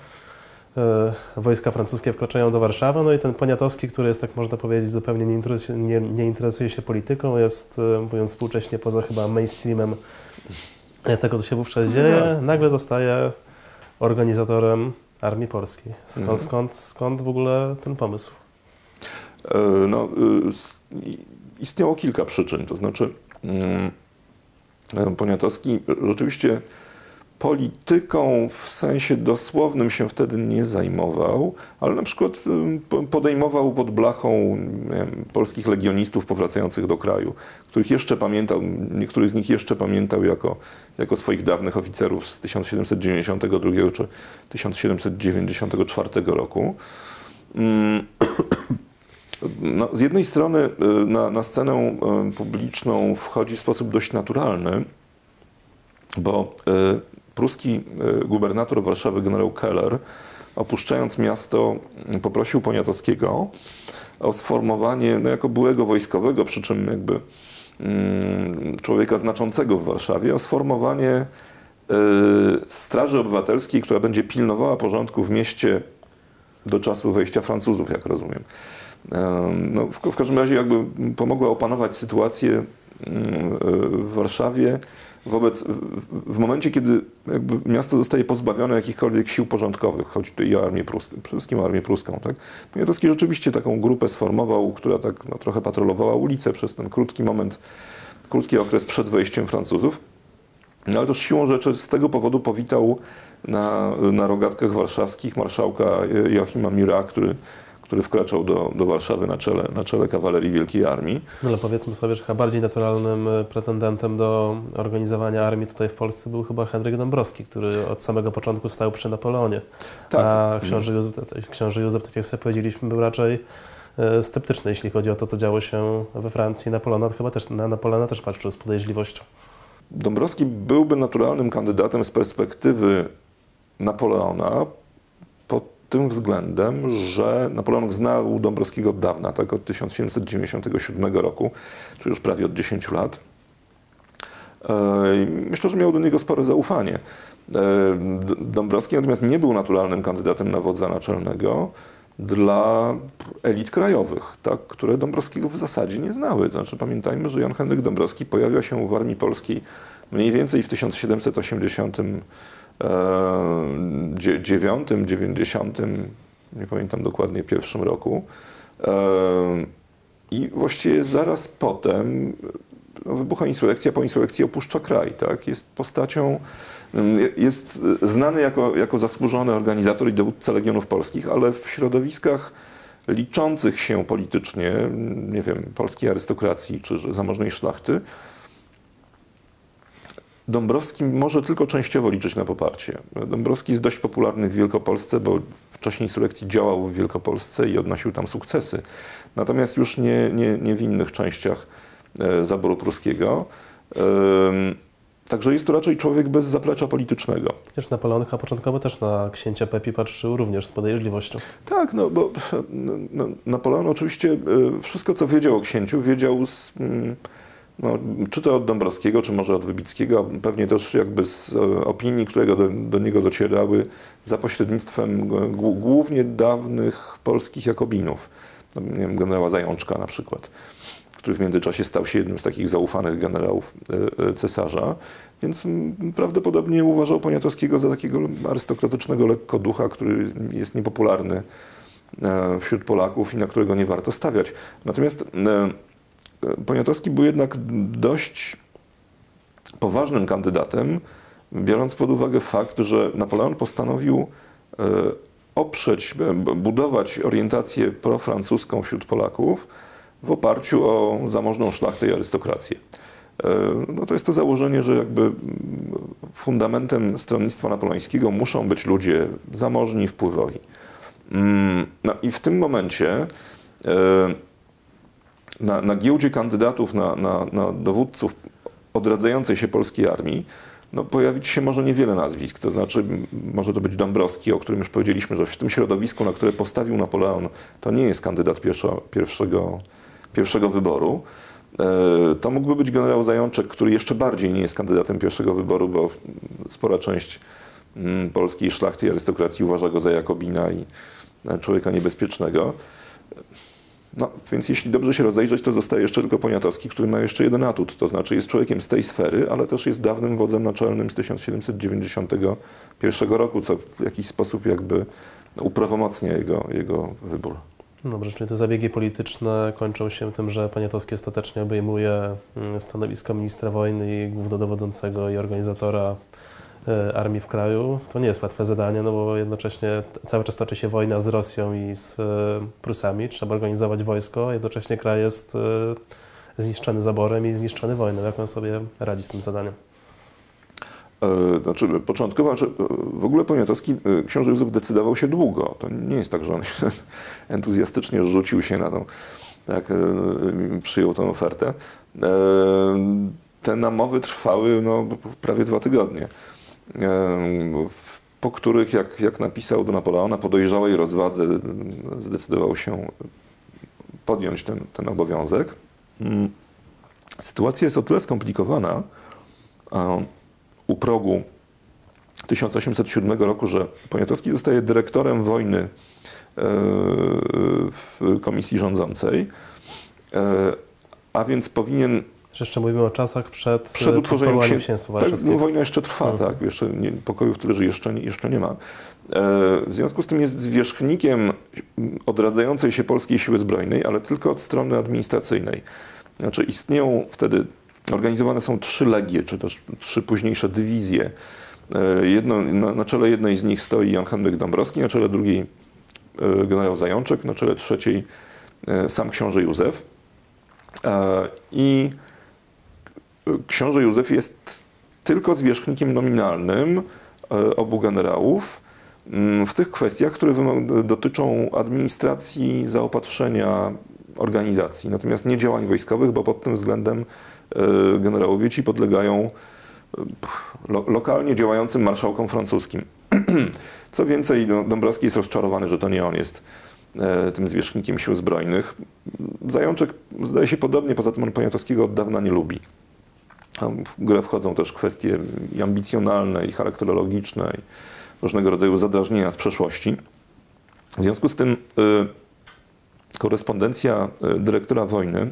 E, wojska francuskie wkraczają do Warszawy, no i ten Poniatowski, który jest, tak można powiedzieć, zupełnie nie interesuje, nie, nie interesuje się polityką, jest, mówiąc współcześnie, poza chyba mainstreamem tego, co się wówczas dzieje, nagle zostaje organizatorem Armii Polskiej. Skąd, Mhm. skąd, skąd w ogóle ten pomysł? E, No, y, istniało kilka przyczyn. To znaczy, mm, e, Poniatowski rzeczywiście polityką w sensie dosłownym się wtedy nie zajmował, ale na przykład po- podejmował pod blachą wiem, polskich legionistów powracających do kraju, których jeszcze pamiętał, niektórych z nich jeszcze pamiętał jako, jako swoich dawnych oficerów z 1792 czy 1794 roku. No, z jednej strony y, na, na scenę y, publiczną wchodzi w sposób dość naturalny, bo y, pruski y, gubernator Warszawy generał Keller, opuszczając miasto, y, poprosił Poniatowskiego o sformowanie, no jako byłego wojskowego, przy czym jakby mm, człowieka znaczącego w Warszawie, o sformowanie y, Straży Obywatelskiej, która będzie pilnowała porządku w mieście do czasu wejścia Francuzów, jak rozumiem. Em, No, w, w każdym razie jakby pomogła opanować sytuację mm, w Warszawie wobec, w, momencie, kiedy miasto zostaje pozbawione jakichkolwiek sił porządkowych, chodzi tu i o armię pruską, przede wszystkim o armię pruską, tak? Poniatowski rzeczywiście taką grupę sformował, która tak no, trochę patrolowała ulicę przez ten krótki moment, krótki okres przed wejściem Francuzów. No ale też siłą rzeczy z tego powodu powitał na, na rogatkach warszawskich marszałka Joachima Mira, który, który wkraczał do, do Warszawy na czele, na czele kawalerii Wielkiej Armii. No ale powiedzmy sobie, że chyba bardziej naturalnym e, pretendentem do organizowania armii tutaj w Polsce był chyba Henryk Dąbrowski, który od samego początku stał przy Napoleonie. Tak. A książę Józef, książę Józef, tak jak sobie powiedzieliśmy, był raczej e, sceptyczny, jeśli chodzi o to, co działo się we Francji. Napoleona chyba też, na Napoleona też patrzył z podejrzliwością. Dąbrowski byłby naturalnym kandydatem z perspektywy Napoleona tym względem, że Napoleon znał Dąbrowskiego od dawna, tak od 1797 roku, czyli już prawie od 10 lat. E, Myślę, że miał do niego spore zaufanie. E, Dąbrowski natomiast nie był naturalnym kandydatem na wodza naczelnego dla elit krajowych, tak, które Dąbrowskiego w zasadzie nie znały. Znaczy, pamiętajmy, że Jan Henryk Dąbrowski pojawia się w Armii Polskiej mniej więcej w 1789, 90, nie pamiętam dokładnie, pierwszym roku. E, I właściwie zaraz potem no, wybucha insurrekcja, po insurrekcji opuszcza kraj. Tak? Jest postacią, mm, jest znany jako, jako zasłużony organizator i dowódca Legionów Polskich, ale w środowiskach liczących się politycznie, nie wiem, polskiej arystokracji czy zamożnej szlachty, Dąbrowski może tylko częściowo liczyć na poparcie. Dąbrowski jest dość popularny w Wielkopolsce, bo wcześniej insurrekcji działał w Wielkopolsce i odnosił tam sukcesy. Natomiast już nie, nie, nie w innych częściach e, zaboru pruskiego. Także jest to raczej człowiek bez zaplecza politycznego. Chociaż Napoleon chyba początkowo też na księcia Pepi patrzył również z podejrzliwością. Tak, no bo no, no Napoleon oczywiście e, wszystko, co wiedział o księciu, wiedział z, mm, no, czy to od Dąbrowskiego, czy może od Wybickiego, pewnie też jakby z e, opinii, które do, do niego docierały za pośrednictwem głównie dawnych polskich Jakobinów, no, nie wiem, generała Zajączka na przykład który w międzyczasie stał się jednym z takich zaufanych generałów e, e, cesarza, więc prawdopodobnie uważał Poniatowskiego za takiego arystokratycznego lekkoducha, który jest niepopularny wśród Polaków i na którego nie warto stawiać. Natomiast Poniatowski był jednak dość poważnym kandydatem, biorąc pod uwagę fakt, że Napoleon postanowił oprzeć, budować orientację profrancuską wśród Polaków, w oparciu o zamożną szlachtę i arystokrację. E, no to jest to założenie, że jakby fundamentem stronnictwa napoleońskiego muszą być ludzie zamożni, wpływowi. Mm, no i w tym momencie e, na, na giełdzie kandydatów na, na, na dowódców odradzającej się polskiej armii no, pojawić się może niewiele nazwisk. To znaczy, może to być Dąbrowski, o którym już powiedzieliśmy, że w tym środowisku, na które postawił Napoleon, to nie jest kandydat pierwszo, pierwszego pierwszego wyboru. E, to mógłby być generał Zajączek, który jeszcze bardziej nie jest kandydatem pierwszego wyboru, bo spora część mm, polskiej szlachty i arystokracji uważa go za Jakobina i e, człowieka niebezpiecznego. No, więc jeśli dobrze się rozejrzeć, to zostaje jeszcze tylko Poniatowski, który ma jeszcze jeden atut, to znaczy jest człowiekiem z tej sfery, ale też jest dawnym wodzem naczelnym z 1791 roku, co w jakiś sposób jakby uprawomocnia jego, jego wybór. Dobrze, czyli te zabiegi polityczne kończą się tym, że Poniatowski ostatecznie obejmuje mm, stanowisko ministra wojny i głównodowodzącego i organizatora armii w kraju. To nie jest łatwe zadanie, no bo jednocześnie cały czas toczy się wojna z Rosją i z e, Prusami. Trzeba organizować wojsko, jednocześnie kraj jest e, zniszczony zaborem i zniszczony wojną. Jak on sobie radzi z tym zadaniem? E, znaczy, początkowo, znaczy, e, w ogóle Poniatowski, e, książę Józef decydował się długo. To nie jest tak, że on *laughs* entuzjastycznie rzucił się na tą, tak, przyjął tę ofertę. Te namowy trwały no, prawie dwa tygodnie, po których, jak, jak napisał do Napoleona, po dojrzałej rozwadze zdecydował się podjąć ten, ten obowiązek. Mm. Sytuacja jest o tyle skomplikowana, u progu 1807 roku, że Poniatowski zostaje dyrektorem wojny e, w komisji rządzącej, e, a więc powinien jeszcze mówimy o czasach przed, przed utworzeniem się, księstwa tak, no, Wojna jeszcze trwa, mhm. tak, jeszcze nie, pokojów tyle, że jeszcze, jeszcze nie ma. E, w związku z tym jest zwierzchnikiem odradzającej się polskiej siły zbrojnej, ale tylko od strony administracyjnej. Znaczy istnieją wtedy Organizowane są trzy legie, czy też trzy późniejsze dywizje. E, jedno, na, na czele jednej z nich stoi Jan Henryk Dąbrowski, na czele drugiej e, generał Zajączek, na czele trzeciej e, sam książę Józef. I książę Józef jest tylko zwierzchnikiem nominalnym obu generałów mm, w tych kwestiach, które dotyczą administracji, zaopatrzenia organizacji, natomiast nie działań wojskowych, bo pod tym względem E, generałowie ci podlegają e, lo, lokalnie działającym marszałkom francuskim. *clears throat* Co więcej, no, Dąbrowski jest rozczarowany, że to nie on jest e, tym zwierzchnikiem sił zbrojnych. Zajączek zdaje się podobnie, poza tym on Poniatowskiego od dawna nie lubi. W grę wchodzą też kwestie i ambicjonalne, i charakterologiczne, i różnego rodzaju zadrażnienia z przeszłości. W związku z tym y, korespondencja dyrektora wojny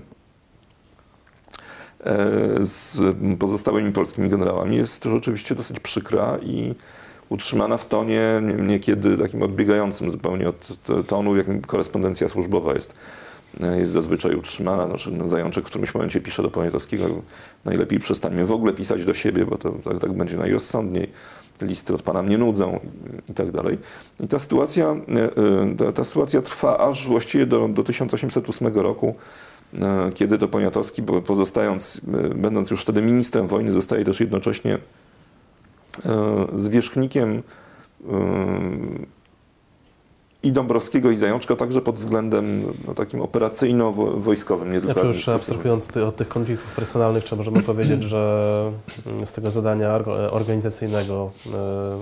E, z pozostałymi polskimi generałami jest rzeczywiście dosyć przykra i utrzymana w tonie niekiedy takim odbiegającym zupełnie od tonu, w jakim korespondencja służbowa jest, jest zazwyczaj utrzymana. Znaczy, Zajączek w którymś momencie pisze do Poniatowskiego, najlepiej przestańmy w ogóle pisać do siebie, bo to tak, tak będzie najrozsądniej. listy od pana mnie nudzą i tak dalej. I ta sytuacja, e, ta, ta sytuacja trwa aż właściwie do, do 1808 roku, kiedy to Poniatowski, pozostając, będąc już wtedy ministrem wojny, zostaje też jednocześnie zwierzchnikiem i Dąbrowskiego i Zajączka także pod względem no, takim operacyjno-wojskowym. Nie tylko ja już abstrahując od tych konfliktów personalnych, czy możemy *clears throat* powiedzieć, że mm, z tego zadania organizacyjnego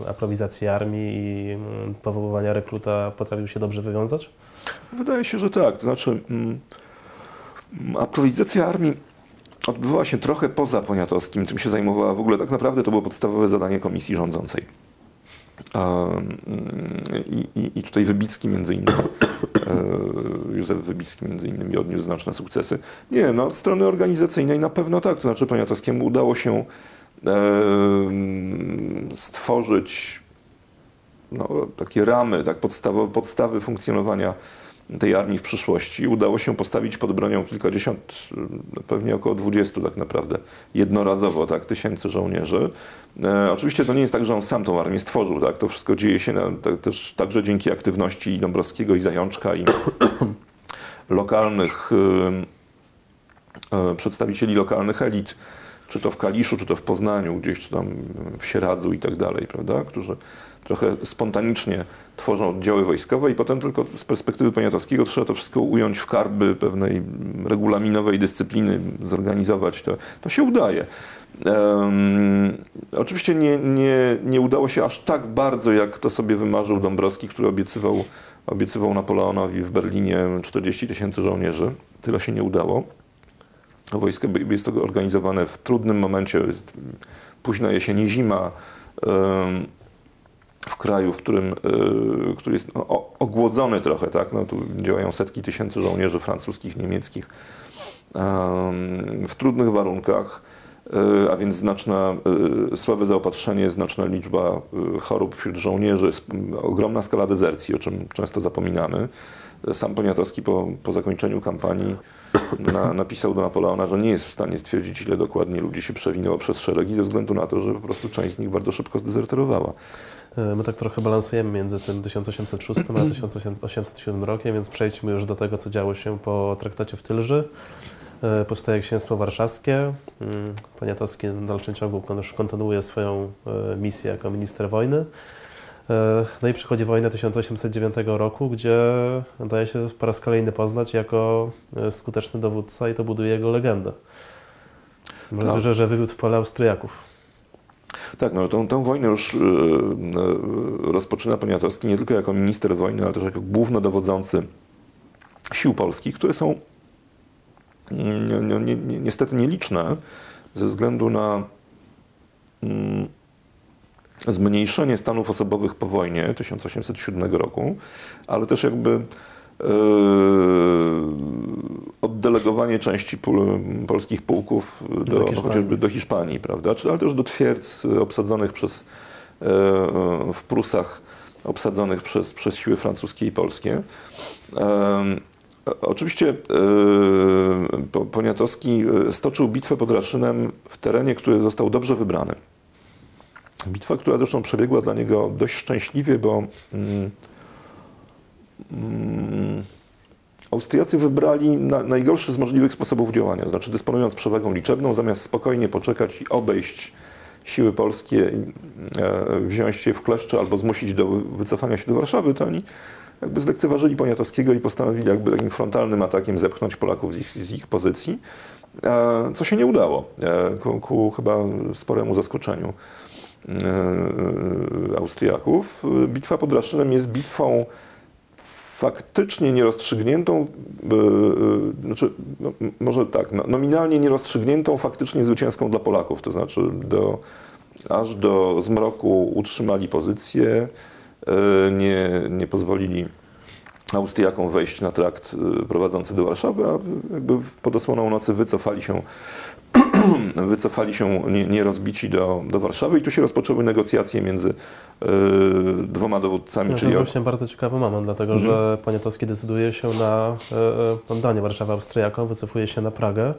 e, aprowizacji armii i mm, powoływania rekruta potrafił się dobrze wywiązać? Wydaje się, że tak. To znaczy mm, aprowizacja armii odbywała się trochę poza Poniatowskim. Tym się zajmowała w ogóle tak naprawdę to było podstawowe zadanie komisji rządzącej. I, i, I, tutaj Wybicki między innymi, e, Józef Wybicki między innymi odniósł znaczne sukcesy. Nie, no od strony organizacyjnej na pewno tak, to znaczy Poniatowskiemu udało się stworzyć no, takie ramy, tak, podstawowe, podstawy funkcjonowania tej armii w przyszłości. Udało się postawić pod bronią kilkadziesiąt, no, pewnie około dwudziestu tak naprawdę, jednorazowo tak, tysięcy żołnierzy. E, oczywiście to nie jest tak, że on sam tą armię stworzył. Tak? To wszystko dzieje się na, tak, też także dzięki aktywności i Dąbrowskiego, i Zajączka, i lokalnych e, e, przedstawicieli lokalnych elit, czy to w Kaliszu, czy to w Poznaniu, gdzieś tam w Sieradzu i tak dalej, prawda? którzy trochę spontanicznie tworzą oddziały wojskowe i potem tylko z perspektywy poniatowskiego trzeba to wszystko ująć w karby pewnej regulaminowej dyscypliny, zorganizować. To, to się udaje. Um, oczywiście nie, nie, nie udało się aż tak bardzo, jak to sobie wymarzył Dąbrowski, który obiecywał, obiecywał Napoleonowi w Berlinie 40 tysięcy żołnierzy. Tyle się nie udało. Wojsko jest to organizowane w trudnym momencie, jest późna jesień, zima. Um, w kraju, w którym, y, który jest no, ogłodzony trochę, tak? No, tu działają setki tysięcy żołnierzy francuskich, niemieckich w trudnych warunkach, y, a więc znaczna, y, słabe zaopatrzenie, znaczna liczba chorób wśród żołnierzy, ogromna skala dezercji, o czym często zapominamy. Sam Poniatowski po, po zakończeniu kampanii na, napisał do Napoleona, że nie jest w stanie stwierdzić, ile dokładnie ludzi się przewinęło przez szeregi, ze względu na to, że po prostu część z nich bardzo szybko zdezerterowała. E, my tak trochę balansujemy między tym 1806 a 1807 rokiem, więc przejdźmy już do tego, co działo się po traktacie w Tylży. E, powstaje Księstwo Warszawskie. Mm, Poniatowski w dalszym ciągu kontynuuje swoją e, misję jako minister wojny. No i przychodzi wojna 1809 roku, gdzie daje się po raz kolejny poznać jako skuteczny dowódca i to buduje jego legendę. Może, tak. że, że wywiódł w pole Austriaków. Tak, no tą, tą wojnę już yy, rozpoczyna Poniatowski nie tylko jako minister wojny, ale też jako głównodowodzący sił polskich, które są ni, ni, niestety nieliczne ze względu na mm, zmniejszenie stanów osobowych po wojnie 1807 roku, ale też jakby Yy, oddelegowanie części pól, polskich pułków do, do chociażby do Hiszpanii, prawda? Czy, ale też do twierdz obsadzonych przez, yy, w Prusach, obsadzonych przez, przez siły francuskie i polskie. Yy, oczywiście Poniatowski stoczył bitwę pod Raszynem w terenie, który został dobrze wybrany. Bitwa, która zresztą przebiegła dla niego dość szczęśliwie, bo mm, Mm, Austriacy wybrali na, najgorszy z możliwych sposobów działania, znaczy dysponując przewagą liczebną, zamiast spokojnie poczekać i obejść siły polskie, e, wziąć je w kleszcze albo zmusić do wycofania się do Warszawy, to oni jakby zlekceważyli Poniatowskiego i postanowili jakby takim frontalnym atakiem zepchnąć Polaków z ich, z ich pozycji, e, co się nie udało, e, ku, ku chyba sporemu zaskoczeniu Austriaków. Bitwa pod Raszynem jest bitwą faktycznie nierozstrzygniętą, yy, znaczy, no, może tak, no, nominalnie nierozstrzygniętą, faktycznie zwycięską dla Polaków. To znaczy, do, aż do zmroku utrzymali pozycję, nie, nie pozwolili Austriakom wejść na trakt prowadzący do Warszawy, a jakby pod osłoną nocy wycofali się *clears throat* wycofali się nierozbici nie do, do Warszawy i tu się rozpoczęły negocjacje między y, dwoma dowódcami. No, czyli... To jest właśnie bardzo ciekawy moment, dlatego mhm. że Poniatowski decyduje się na y, oddanie Warszawy Austriakom, wycofuje się na Pragę.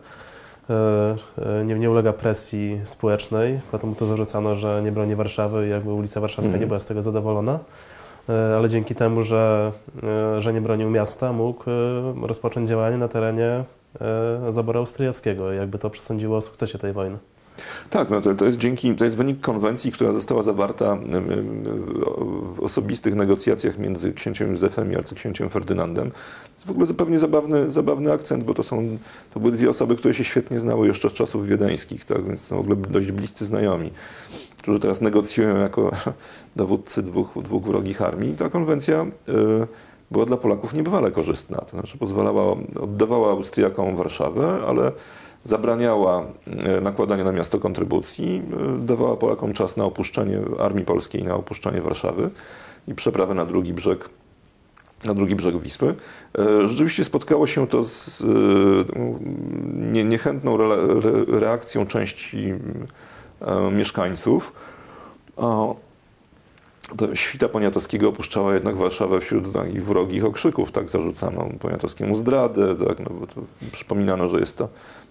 nie, nie ulega presji społecznej. Potem mu to zarzucano, że nie broni Warszawy i jakby ulica Warszawska Mhm. nie była z tego zadowolona. E, Ale dzięki temu, że, e, że nie bronił miasta, mógł e, rozpocząć działanie na terenie e, zaboru austriackiego. Jakby to przesądziło o sukcesie tej wojny. Tak, no to, to jest dzięki, to jest wynik konwencji, która została zawarta w osobistych negocjacjach między księciem Józefem i arcyksięciem Ferdynandem. To jest w ogóle zupełnie zabawny, zabawny akcent, bo to są, to były dwie osoby, które się świetnie znały jeszcze z czasów wiedeńskich, tak, więc to w ogóle dość bliscy znajomi, którzy teraz negocjują jako *laughs* dowódcy dwóch, dwóch wrogich armii. Ta konwencja y, była dla Polaków niebywale korzystna, to znaczy pozwalała, oddawała Austriakom Warszawę, ale zabraniała e, nakładania na miasto kontrybucji, e, dawała Polakom czas na opuszczenie armii polskiej, na opuszczenie Warszawy i przeprawę na drugi brzeg, na drugi brzeg Wisły. E, Rzeczywiście spotkało się to z nie- niechętną reakcją części mieszkańców. Świta Poniatowskiego opuszczała jednak Warszawę wśród takich wrogich okrzyków, tak zarzucano Poniatowskiemu zdradę, tak, no bo to przypominano, że jest to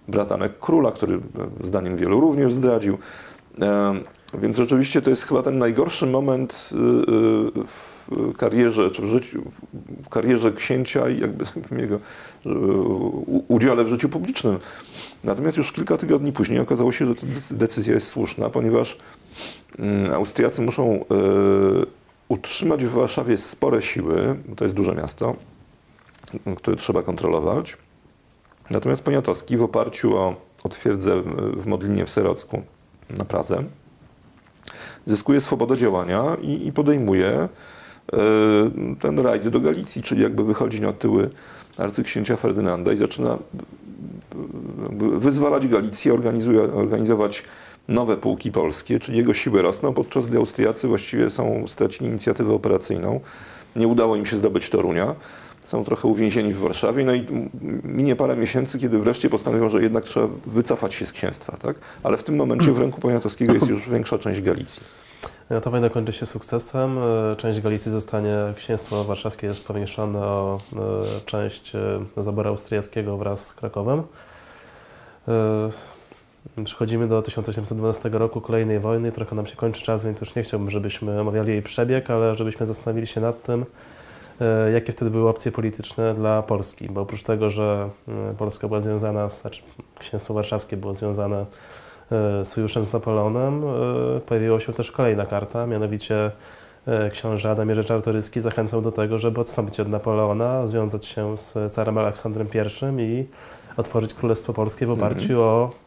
bratanek króla, który e, zdaniem wielu również zdradził. E, Więc rzeczywiście to jest chyba ten najgorszy moment y, y, w karierze, czy w, życiu, w karierze księcia i jakby *laughs* jego udziale w życiu publicznym. Natomiast już kilka tygodni później okazało się, że ta decy- decyzja jest słuszna, ponieważ Austriacy muszą y, utrzymać w Warszawie spore siły, bo to jest duże miasto, które trzeba kontrolować. Natomiast Poniatowski w oparciu o, o twierdzę w Modlinie w Serocku na Pradze zyskuje swobodę działania i, i podejmuje e, ten rajd do Galicji, czyli jakby wychodzi na tyły arcyksięcia Ferdynanda i zaczyna e, wyzwalać Galicję, organizuje, organizować nowe pułki polskie, czyli jego siły rosną, podczas gdy Austriacy właściwie są stracili inicjatywę operacyjną. Nie udało im się zdobyć Torunia. Są trochę uwięzieni w Warszawie, no i minie parę miesięcy, kiedy wreszcie postanowią, że jednak trzeba wycofać się z księstwa, tak? Ale w tym momencie w ręku Poniatowskiego jest już większa część Galicji. Ta wojna kończy się sukcesem. E, Część Galicji zostanie, księstwo warszawskie jest powiększone o e, część e, zaboru austriackiego wraz z Krakowem. Przechodzimy do 1812 roku, kolejnej wojny. Trochę nam się kończy czas, więc już nie chciałbym, żebyśmy omawiali jej przebieg, ale żebyśmy zastanowili się nad tym, e, jakie wtedy były opcje polityczne dla Polski. Bo oprócz tego, że e, Polska była związana, znaczy Księstwo Warszawskie było związane e, sojuszem z Napoleonem, pojawiła się też kolejna karta, mianowicie książę Adam Jerzy Czartoryski zachęcał do tego, żeby odstąpić od Napoleona, związać się z carem Aleksandrem I i otworzyć Królestwo Polskie w oparciu o, e, e,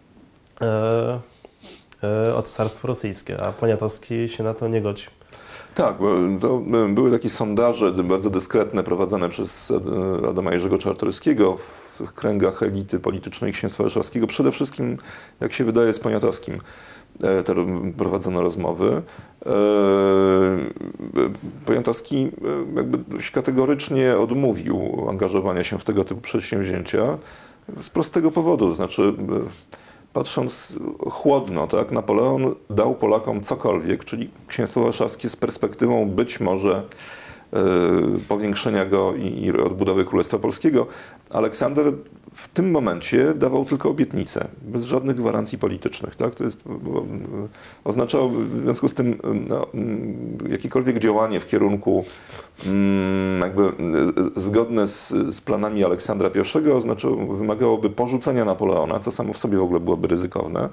o Cesarstwo Rosyjskie, a Poniatowski się na to nie godzi. Tak, to e, były takie sondaże bardzo dyskretne prowadzone przez e, Adama Jerzego Czartoryskiego w kręgach elity politycznej Księstwa Warszawskiego. Przede wszystkim, jak się wydaje, z Poniatowskim e, prowadzono rozmowy. E, Poniatowski e, jakby kategorycznie odmówił angażowania się w tego typu przedsięwzięcia z prostego powodu, to znaczy e, patrząc chłodno, tak, Napoleon dał Polakom cokolwiek, czyli Księstwo Warszawskie z perspektywą być może powiększenia go i, odbudowy Królestwa Polskiego. Aleksander w tym momencie dawał tylko obietnice, bez żadnych gwarancji politycznych. Tak? To jest, e, oznaczało w związku z tym no, mm, jakiekolwiek działanie w kierunku mm, jakby e, zgodne z, z planami Aleksandra I oznaczało, wymagałoby porzucenia Napoleona, co samo w sobie w ogóle byłoby ryzykowne,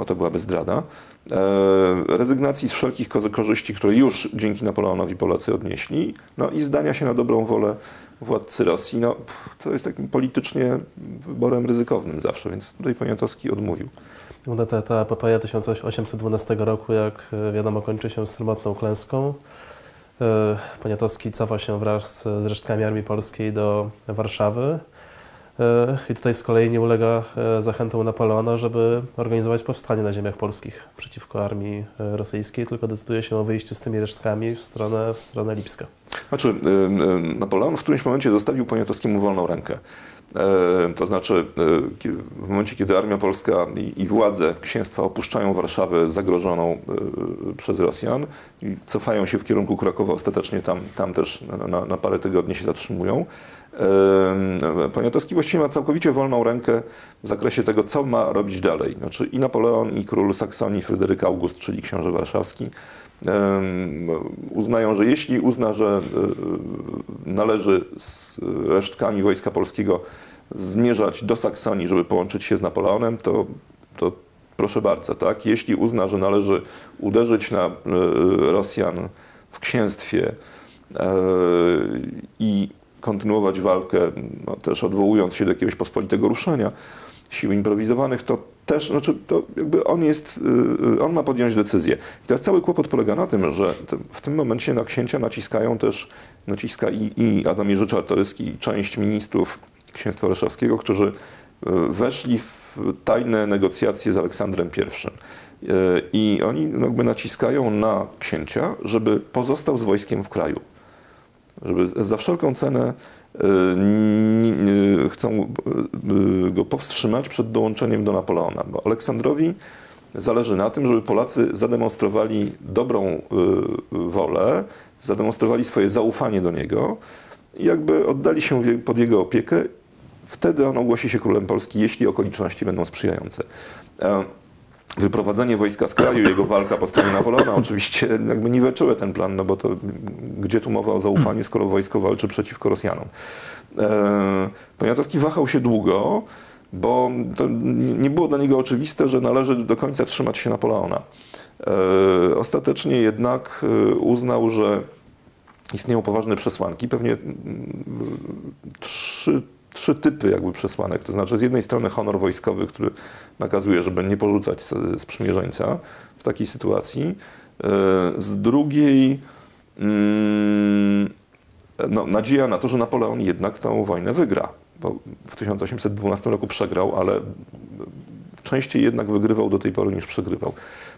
bo to byłaby zdrada. E, rezygnacji z wszelkich ko- korzyści, które już dzięki Napoleonowi Polacy odnieśli, no i zdania się na dobrą wolę władcy Rosji. No, to jest takim politycznie wyborem ryzykownym zawsze, więc tutaj Poniatowski odmówił. No Ta, ta epopeja 1812 roku, jak e, wiadomo, kończy się sromotną klęską. E, Poniatowski cofa się wraz z resztkami Armii Polskiej do Warszawy. E, I tutaj z kolei nie ulega e, zachętom Napoleona, żeby organizować powstanie na ziemiach polskich przeciwko armii e, rosyjskiej, tylko decyduje się o wyjściu z tymi resztkami w stronę, w stronę Lipska. Znaczy, Napoleon w którymś momencie zostawił Poniatowskiemu wolną rękę. To znaczy, w momencie, kiedy armia polska i, władze księstwa opuszczają Warszawę zagrożoną przez Rosjan i cofają się w kierunku Krakowa, ostatecznie tam, tam też na, na parę tygodni się zatrzymują, Poniatowski właściwie ma całkowicie wolną rękę w zakresie tego, co ma robić dalej. Znaczy i Napoleon, i król Saksonii Fryderyk August, czyli książę warszawski, uznają, że jeśli uzna, że e, należy z resztkami Wojska Polskiego zmierzać do Saksonii, żeby połączyć się z Napoleonem, to, to proszę bardzo, tak? Jeśli uzna, że należy uderzyć na e, Rosjan w księstwie e, i kontynuować walkę, no, też odwołując się do jakiegoś pospolitego ruszenia sił improwizowanych, to też, znaczy to jakby on jest, y, on ma podjąć decyzję. I teraz cały kłopot polega na tym, że w tym momencie na księcia naciskają też, naciska i, i Adam Jerzy Czartoryski, i część ministrów księstwa warszawskiego, którzy y, weszli w tajne negocjacje z Aleksandrem I. Y, I oni jakby naciskają na księcia, żeby pozostał z wojskiem w kraju. Żeby za wszelką cenę chcą go powstrzymać przed dołączeniem do Napoleona, bo Aleksandrowi zależy na tym, żeby Polacy zademonstrowali dobrą y, wolę, zademonstrowali swoje zaufanie do niego i jakby oddali się pod jego opiekę. Wtedy on ogłosi się królem Polski, jeśli okoliczności będą sprzyjające. Wyprowadzenie wojska z kraju, jego walka po stronie Napoleona oczywiście jakby niweczyły ten plan, no bo to gdzie tu mowa o zaufaniu, skoro wojsko walczy przeciwko Rosjanom. E, Poniatowski wahał się długo, bo nie było dla niego oczywiste, że należy do końca trzymać się Napoleona. E, ostatecznie jednak e, uznał, że istnieją poważne przesłanki, pewnie trzy trzy typy jakby przesłanek. To znaczy z jednej strony honor wojskowy, który nakazuje, żeby nie porzucać sprzymierzeńca w takiej sytuacji. E, z drugiej mm, no, nadzieja na to, że Napoleon jednak tę wojnę wygra. Bo w 1812 roku przegrał, ale częściej jednak wygrywał do tej pory niż przegrywał.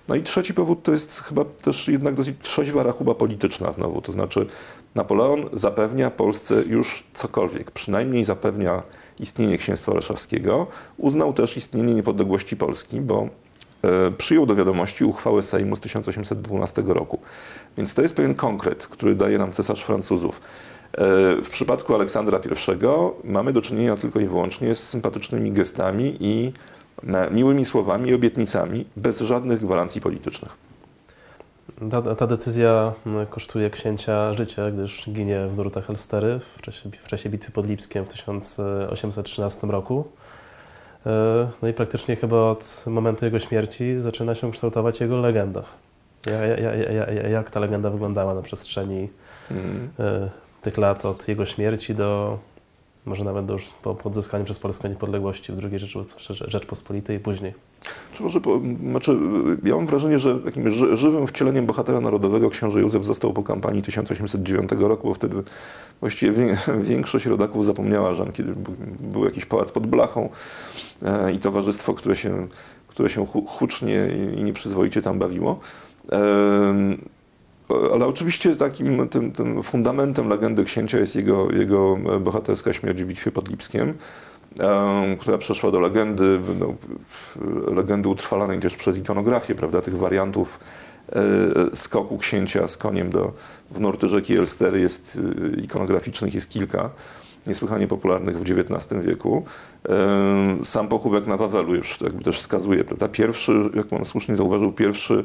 No i trzeci powód to jest chyba też jednak dosyć trzeźwa rachuba polityczna znowu. To znaczy Napoleon zapewnia Polsce już cokolwiek, przynajmniej zapewnia istnienie księstwa warszawskiego. Uznał też istnienie niepodległości Polski, bo e, przyjął do wiadomości uchwałę Sejmu z 1812 roku. Więc to jest pewien konkret, który daje nam cesarz Francuzów. E, w przypadku Aleksandra I mamy do czynienia tylko i wyłącznie z sympatycznymi gestami i miłymi słowami i obietnicami, bez żadnych gwarancji politycznych. Ta, ta, decyzja kosztuje księcia życia, gdyż ginie w drutach Elstery w czasie, w czasie bitwy pod Lipskiem w 1813 roku. E, no i praktycznie chyba od momentu jego śmierci zaczyna się kształtować jego legenda. Jak ta legenda wyglądała na przestrzeni mm. tych lat od jego śmierci do może nawet już po, odzyskaniu przez Polskę niepodległości w II Rzeczpospolitej i później. Czy może, znaczy, ja mam wrażenie, że takim żywym wcieleniem bohatera narodowego książę Józef został po kampanii 1809 roku, bo wtedy właściwie większość rodaków zapomniała, że kiedy był jakiś pałac pod blachą e, i towarzystwo, które się, które się hucznie i nieprzyzwoicie tam bawiło. Ale oczywiście takim tym, tym fundamentem legendy księcia jest jego, jego bohaterska śmierć w bitwie pod Lipskiem, która przeszła do legendy, no, legendy utrwalanej też przez ikonografię, prawda, tych wariantów e, skoku księcia z koniem do, w nurty rzeki Elstery jest e, ikonograficznych jest kilka, niesłychanie popularnych w XIX wieku. Sam pochówek na Wawelu już jakby też wskazuje, prawda? Pierwszy, jak pan słusznie zauważył, pierwszy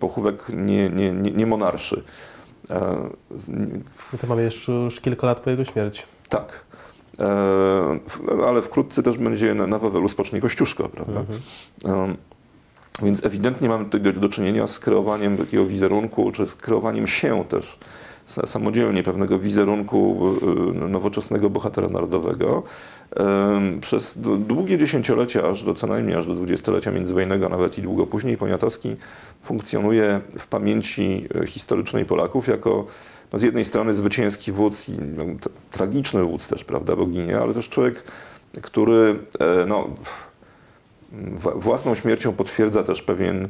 pochówek nie, nie, nie, nie monarszy. I to mamy jeszcze już kilka lat po jego śmierci. Tak. Ale wkrótce też będzie na Wawelu spocznie Kościuszko, prawda? Mhm. Więc ewidentnie mamy tutaj do, do czynienia z kreowaniem takiego wizerunku, czy z kreowaniem się też samodzielnie pewnego wizerunku y, nowoczesnego bohatera narodowego. Przez długie dziesięciolecia, aż do co najmniej aż do dwudziestolecia międzywojennego, nawet i długo później, Poniatowski funkcjonuje w pamięci e, historycznej Polaków jako no z jednej strony zwycięski wódz i no, tragiczny wódz też, prawda, boginie, ale też człowiek, który e, no, własną śmiercią potwierdza też pewien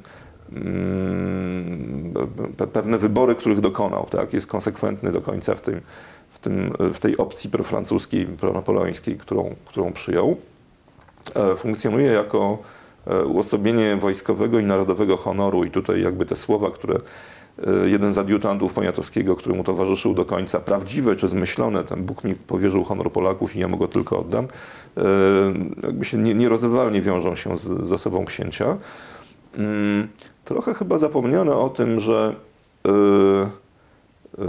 pewne wybory, których dokonał. Tak? Jest konsekwentny do końca w, tym, w, tym, w tej opcji profrancuskiej, pronapoleońskiej, którą, którą przyjął. E, funkcjonuje jako e, uosobienie wojskowego i narodowego honoru i tutaj jakby te słowa, które e, jeden z adiutantów Poniatowskiego, który mu towarzyszył do końca, prawdziwe czy zmyślone, ten Bóg mi powierzył honor Polaków i ja mu go tylko oddam, jakby się nie- nierozerwalnie wiążą się z, z osobą księcia. Trochę chyba zapomniano o tym, że e, e,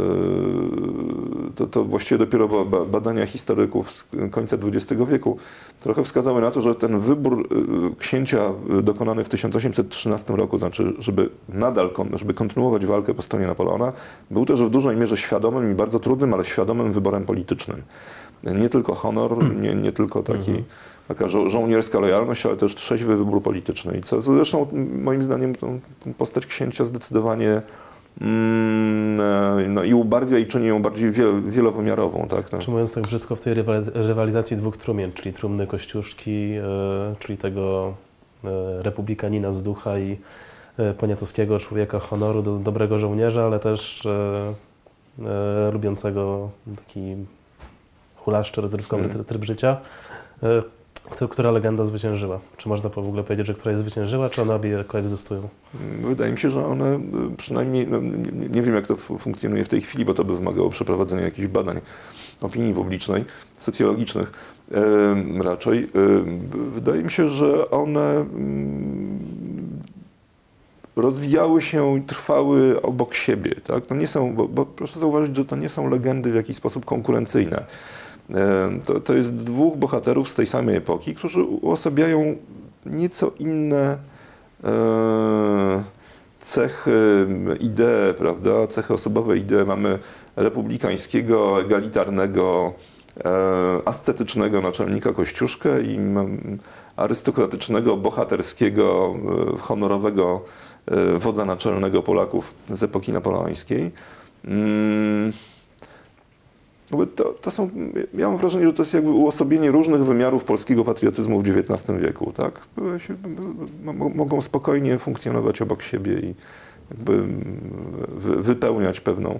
to, to właściwie dopiero ba- ba- badania historyków z końca XX wieku trochę wskazały na to, że ten wybór e, księcia dokonany w 1813 roku, znaczy, żeby nadal, żeby kontynuować walkę po stronie Napoleona, był też w dużej mierze świadomym i bardzo trudnym, ale świadomym wyborem politycznym. Nie tylko honor, *clears throat* nie, nie tylko taki, taka żo- żołnierska lojalność, ale też trzeźwy wybór polityczny. I co, co zresztą moim zdaniem postać księcia zdecydowanie mm, e, no, i ubarwia i czyni ją bardziej wiel, wielowymiarową. Tak? No. Czy mówiąc tak brzydko, w tej rywaliz- rywalizacji dwóch trumien, czyli trumny Kościuszki, e, czyli tego e, republikanina z ducha i poniatowskiego człowieka honoru, do, dobrego żołnierza, ale też lubiącego taki hulaszczy, rozrywkowy tryb, tryb życia. E, kto- która legenda zwyciężyła? Czy można w ogóle powiedzieć, że któraś zwyciężyła, czy one obie koegzystują? Wydaje mi się, że one y, przynajmniej, no, nie, nie wiem jak to fu- funkcjonuje w tej chwili, bo to by wymagało przeprowadzenia jakichś badań opinii publicznej, socjologicznych raczej. Wydaje mi się, że one mm, rozwijały się i trwały obok siebie. Tak? No nie są, bo, bo proszę zauważyć, że to nie są legendy w jakiś sposób konkurencyjne. To, to jest dwóch bohaterów z tej samej epoki, którzy uosabiają nieco inne e, cechy, idee, prawda? Cechy osobowe, idee mamy republikańskiego, egalitarnego, e, ascetycznego naczelnika Kościuszkę i arystokratycznego, bohaterskiego, e, honorowego wodza naczelnego Polaków z epoki napoleońskiej. Mm. To, to są, ja mam wrażenie, że to jest jakby uosobienie różnych wymiarów polskiego patriotyzmu w XIX wieku, tak? Mogą spokojnie funkcjonować obok siebie i jakby wy- wypełniać pewną,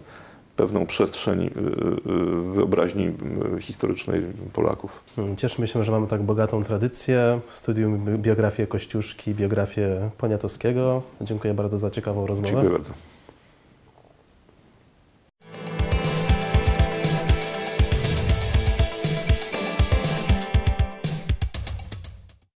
pewną przestrzeń y, y, wyobraźni y, historycznej Polaków. Hmm, Cieszymy się, że mamy tak bogatą tradycję. Studium biografię Kościuszki, biografię Poniatowskiego. Dziękuję bardzo za ciekawą rozmowę. Dziękuję bardzo.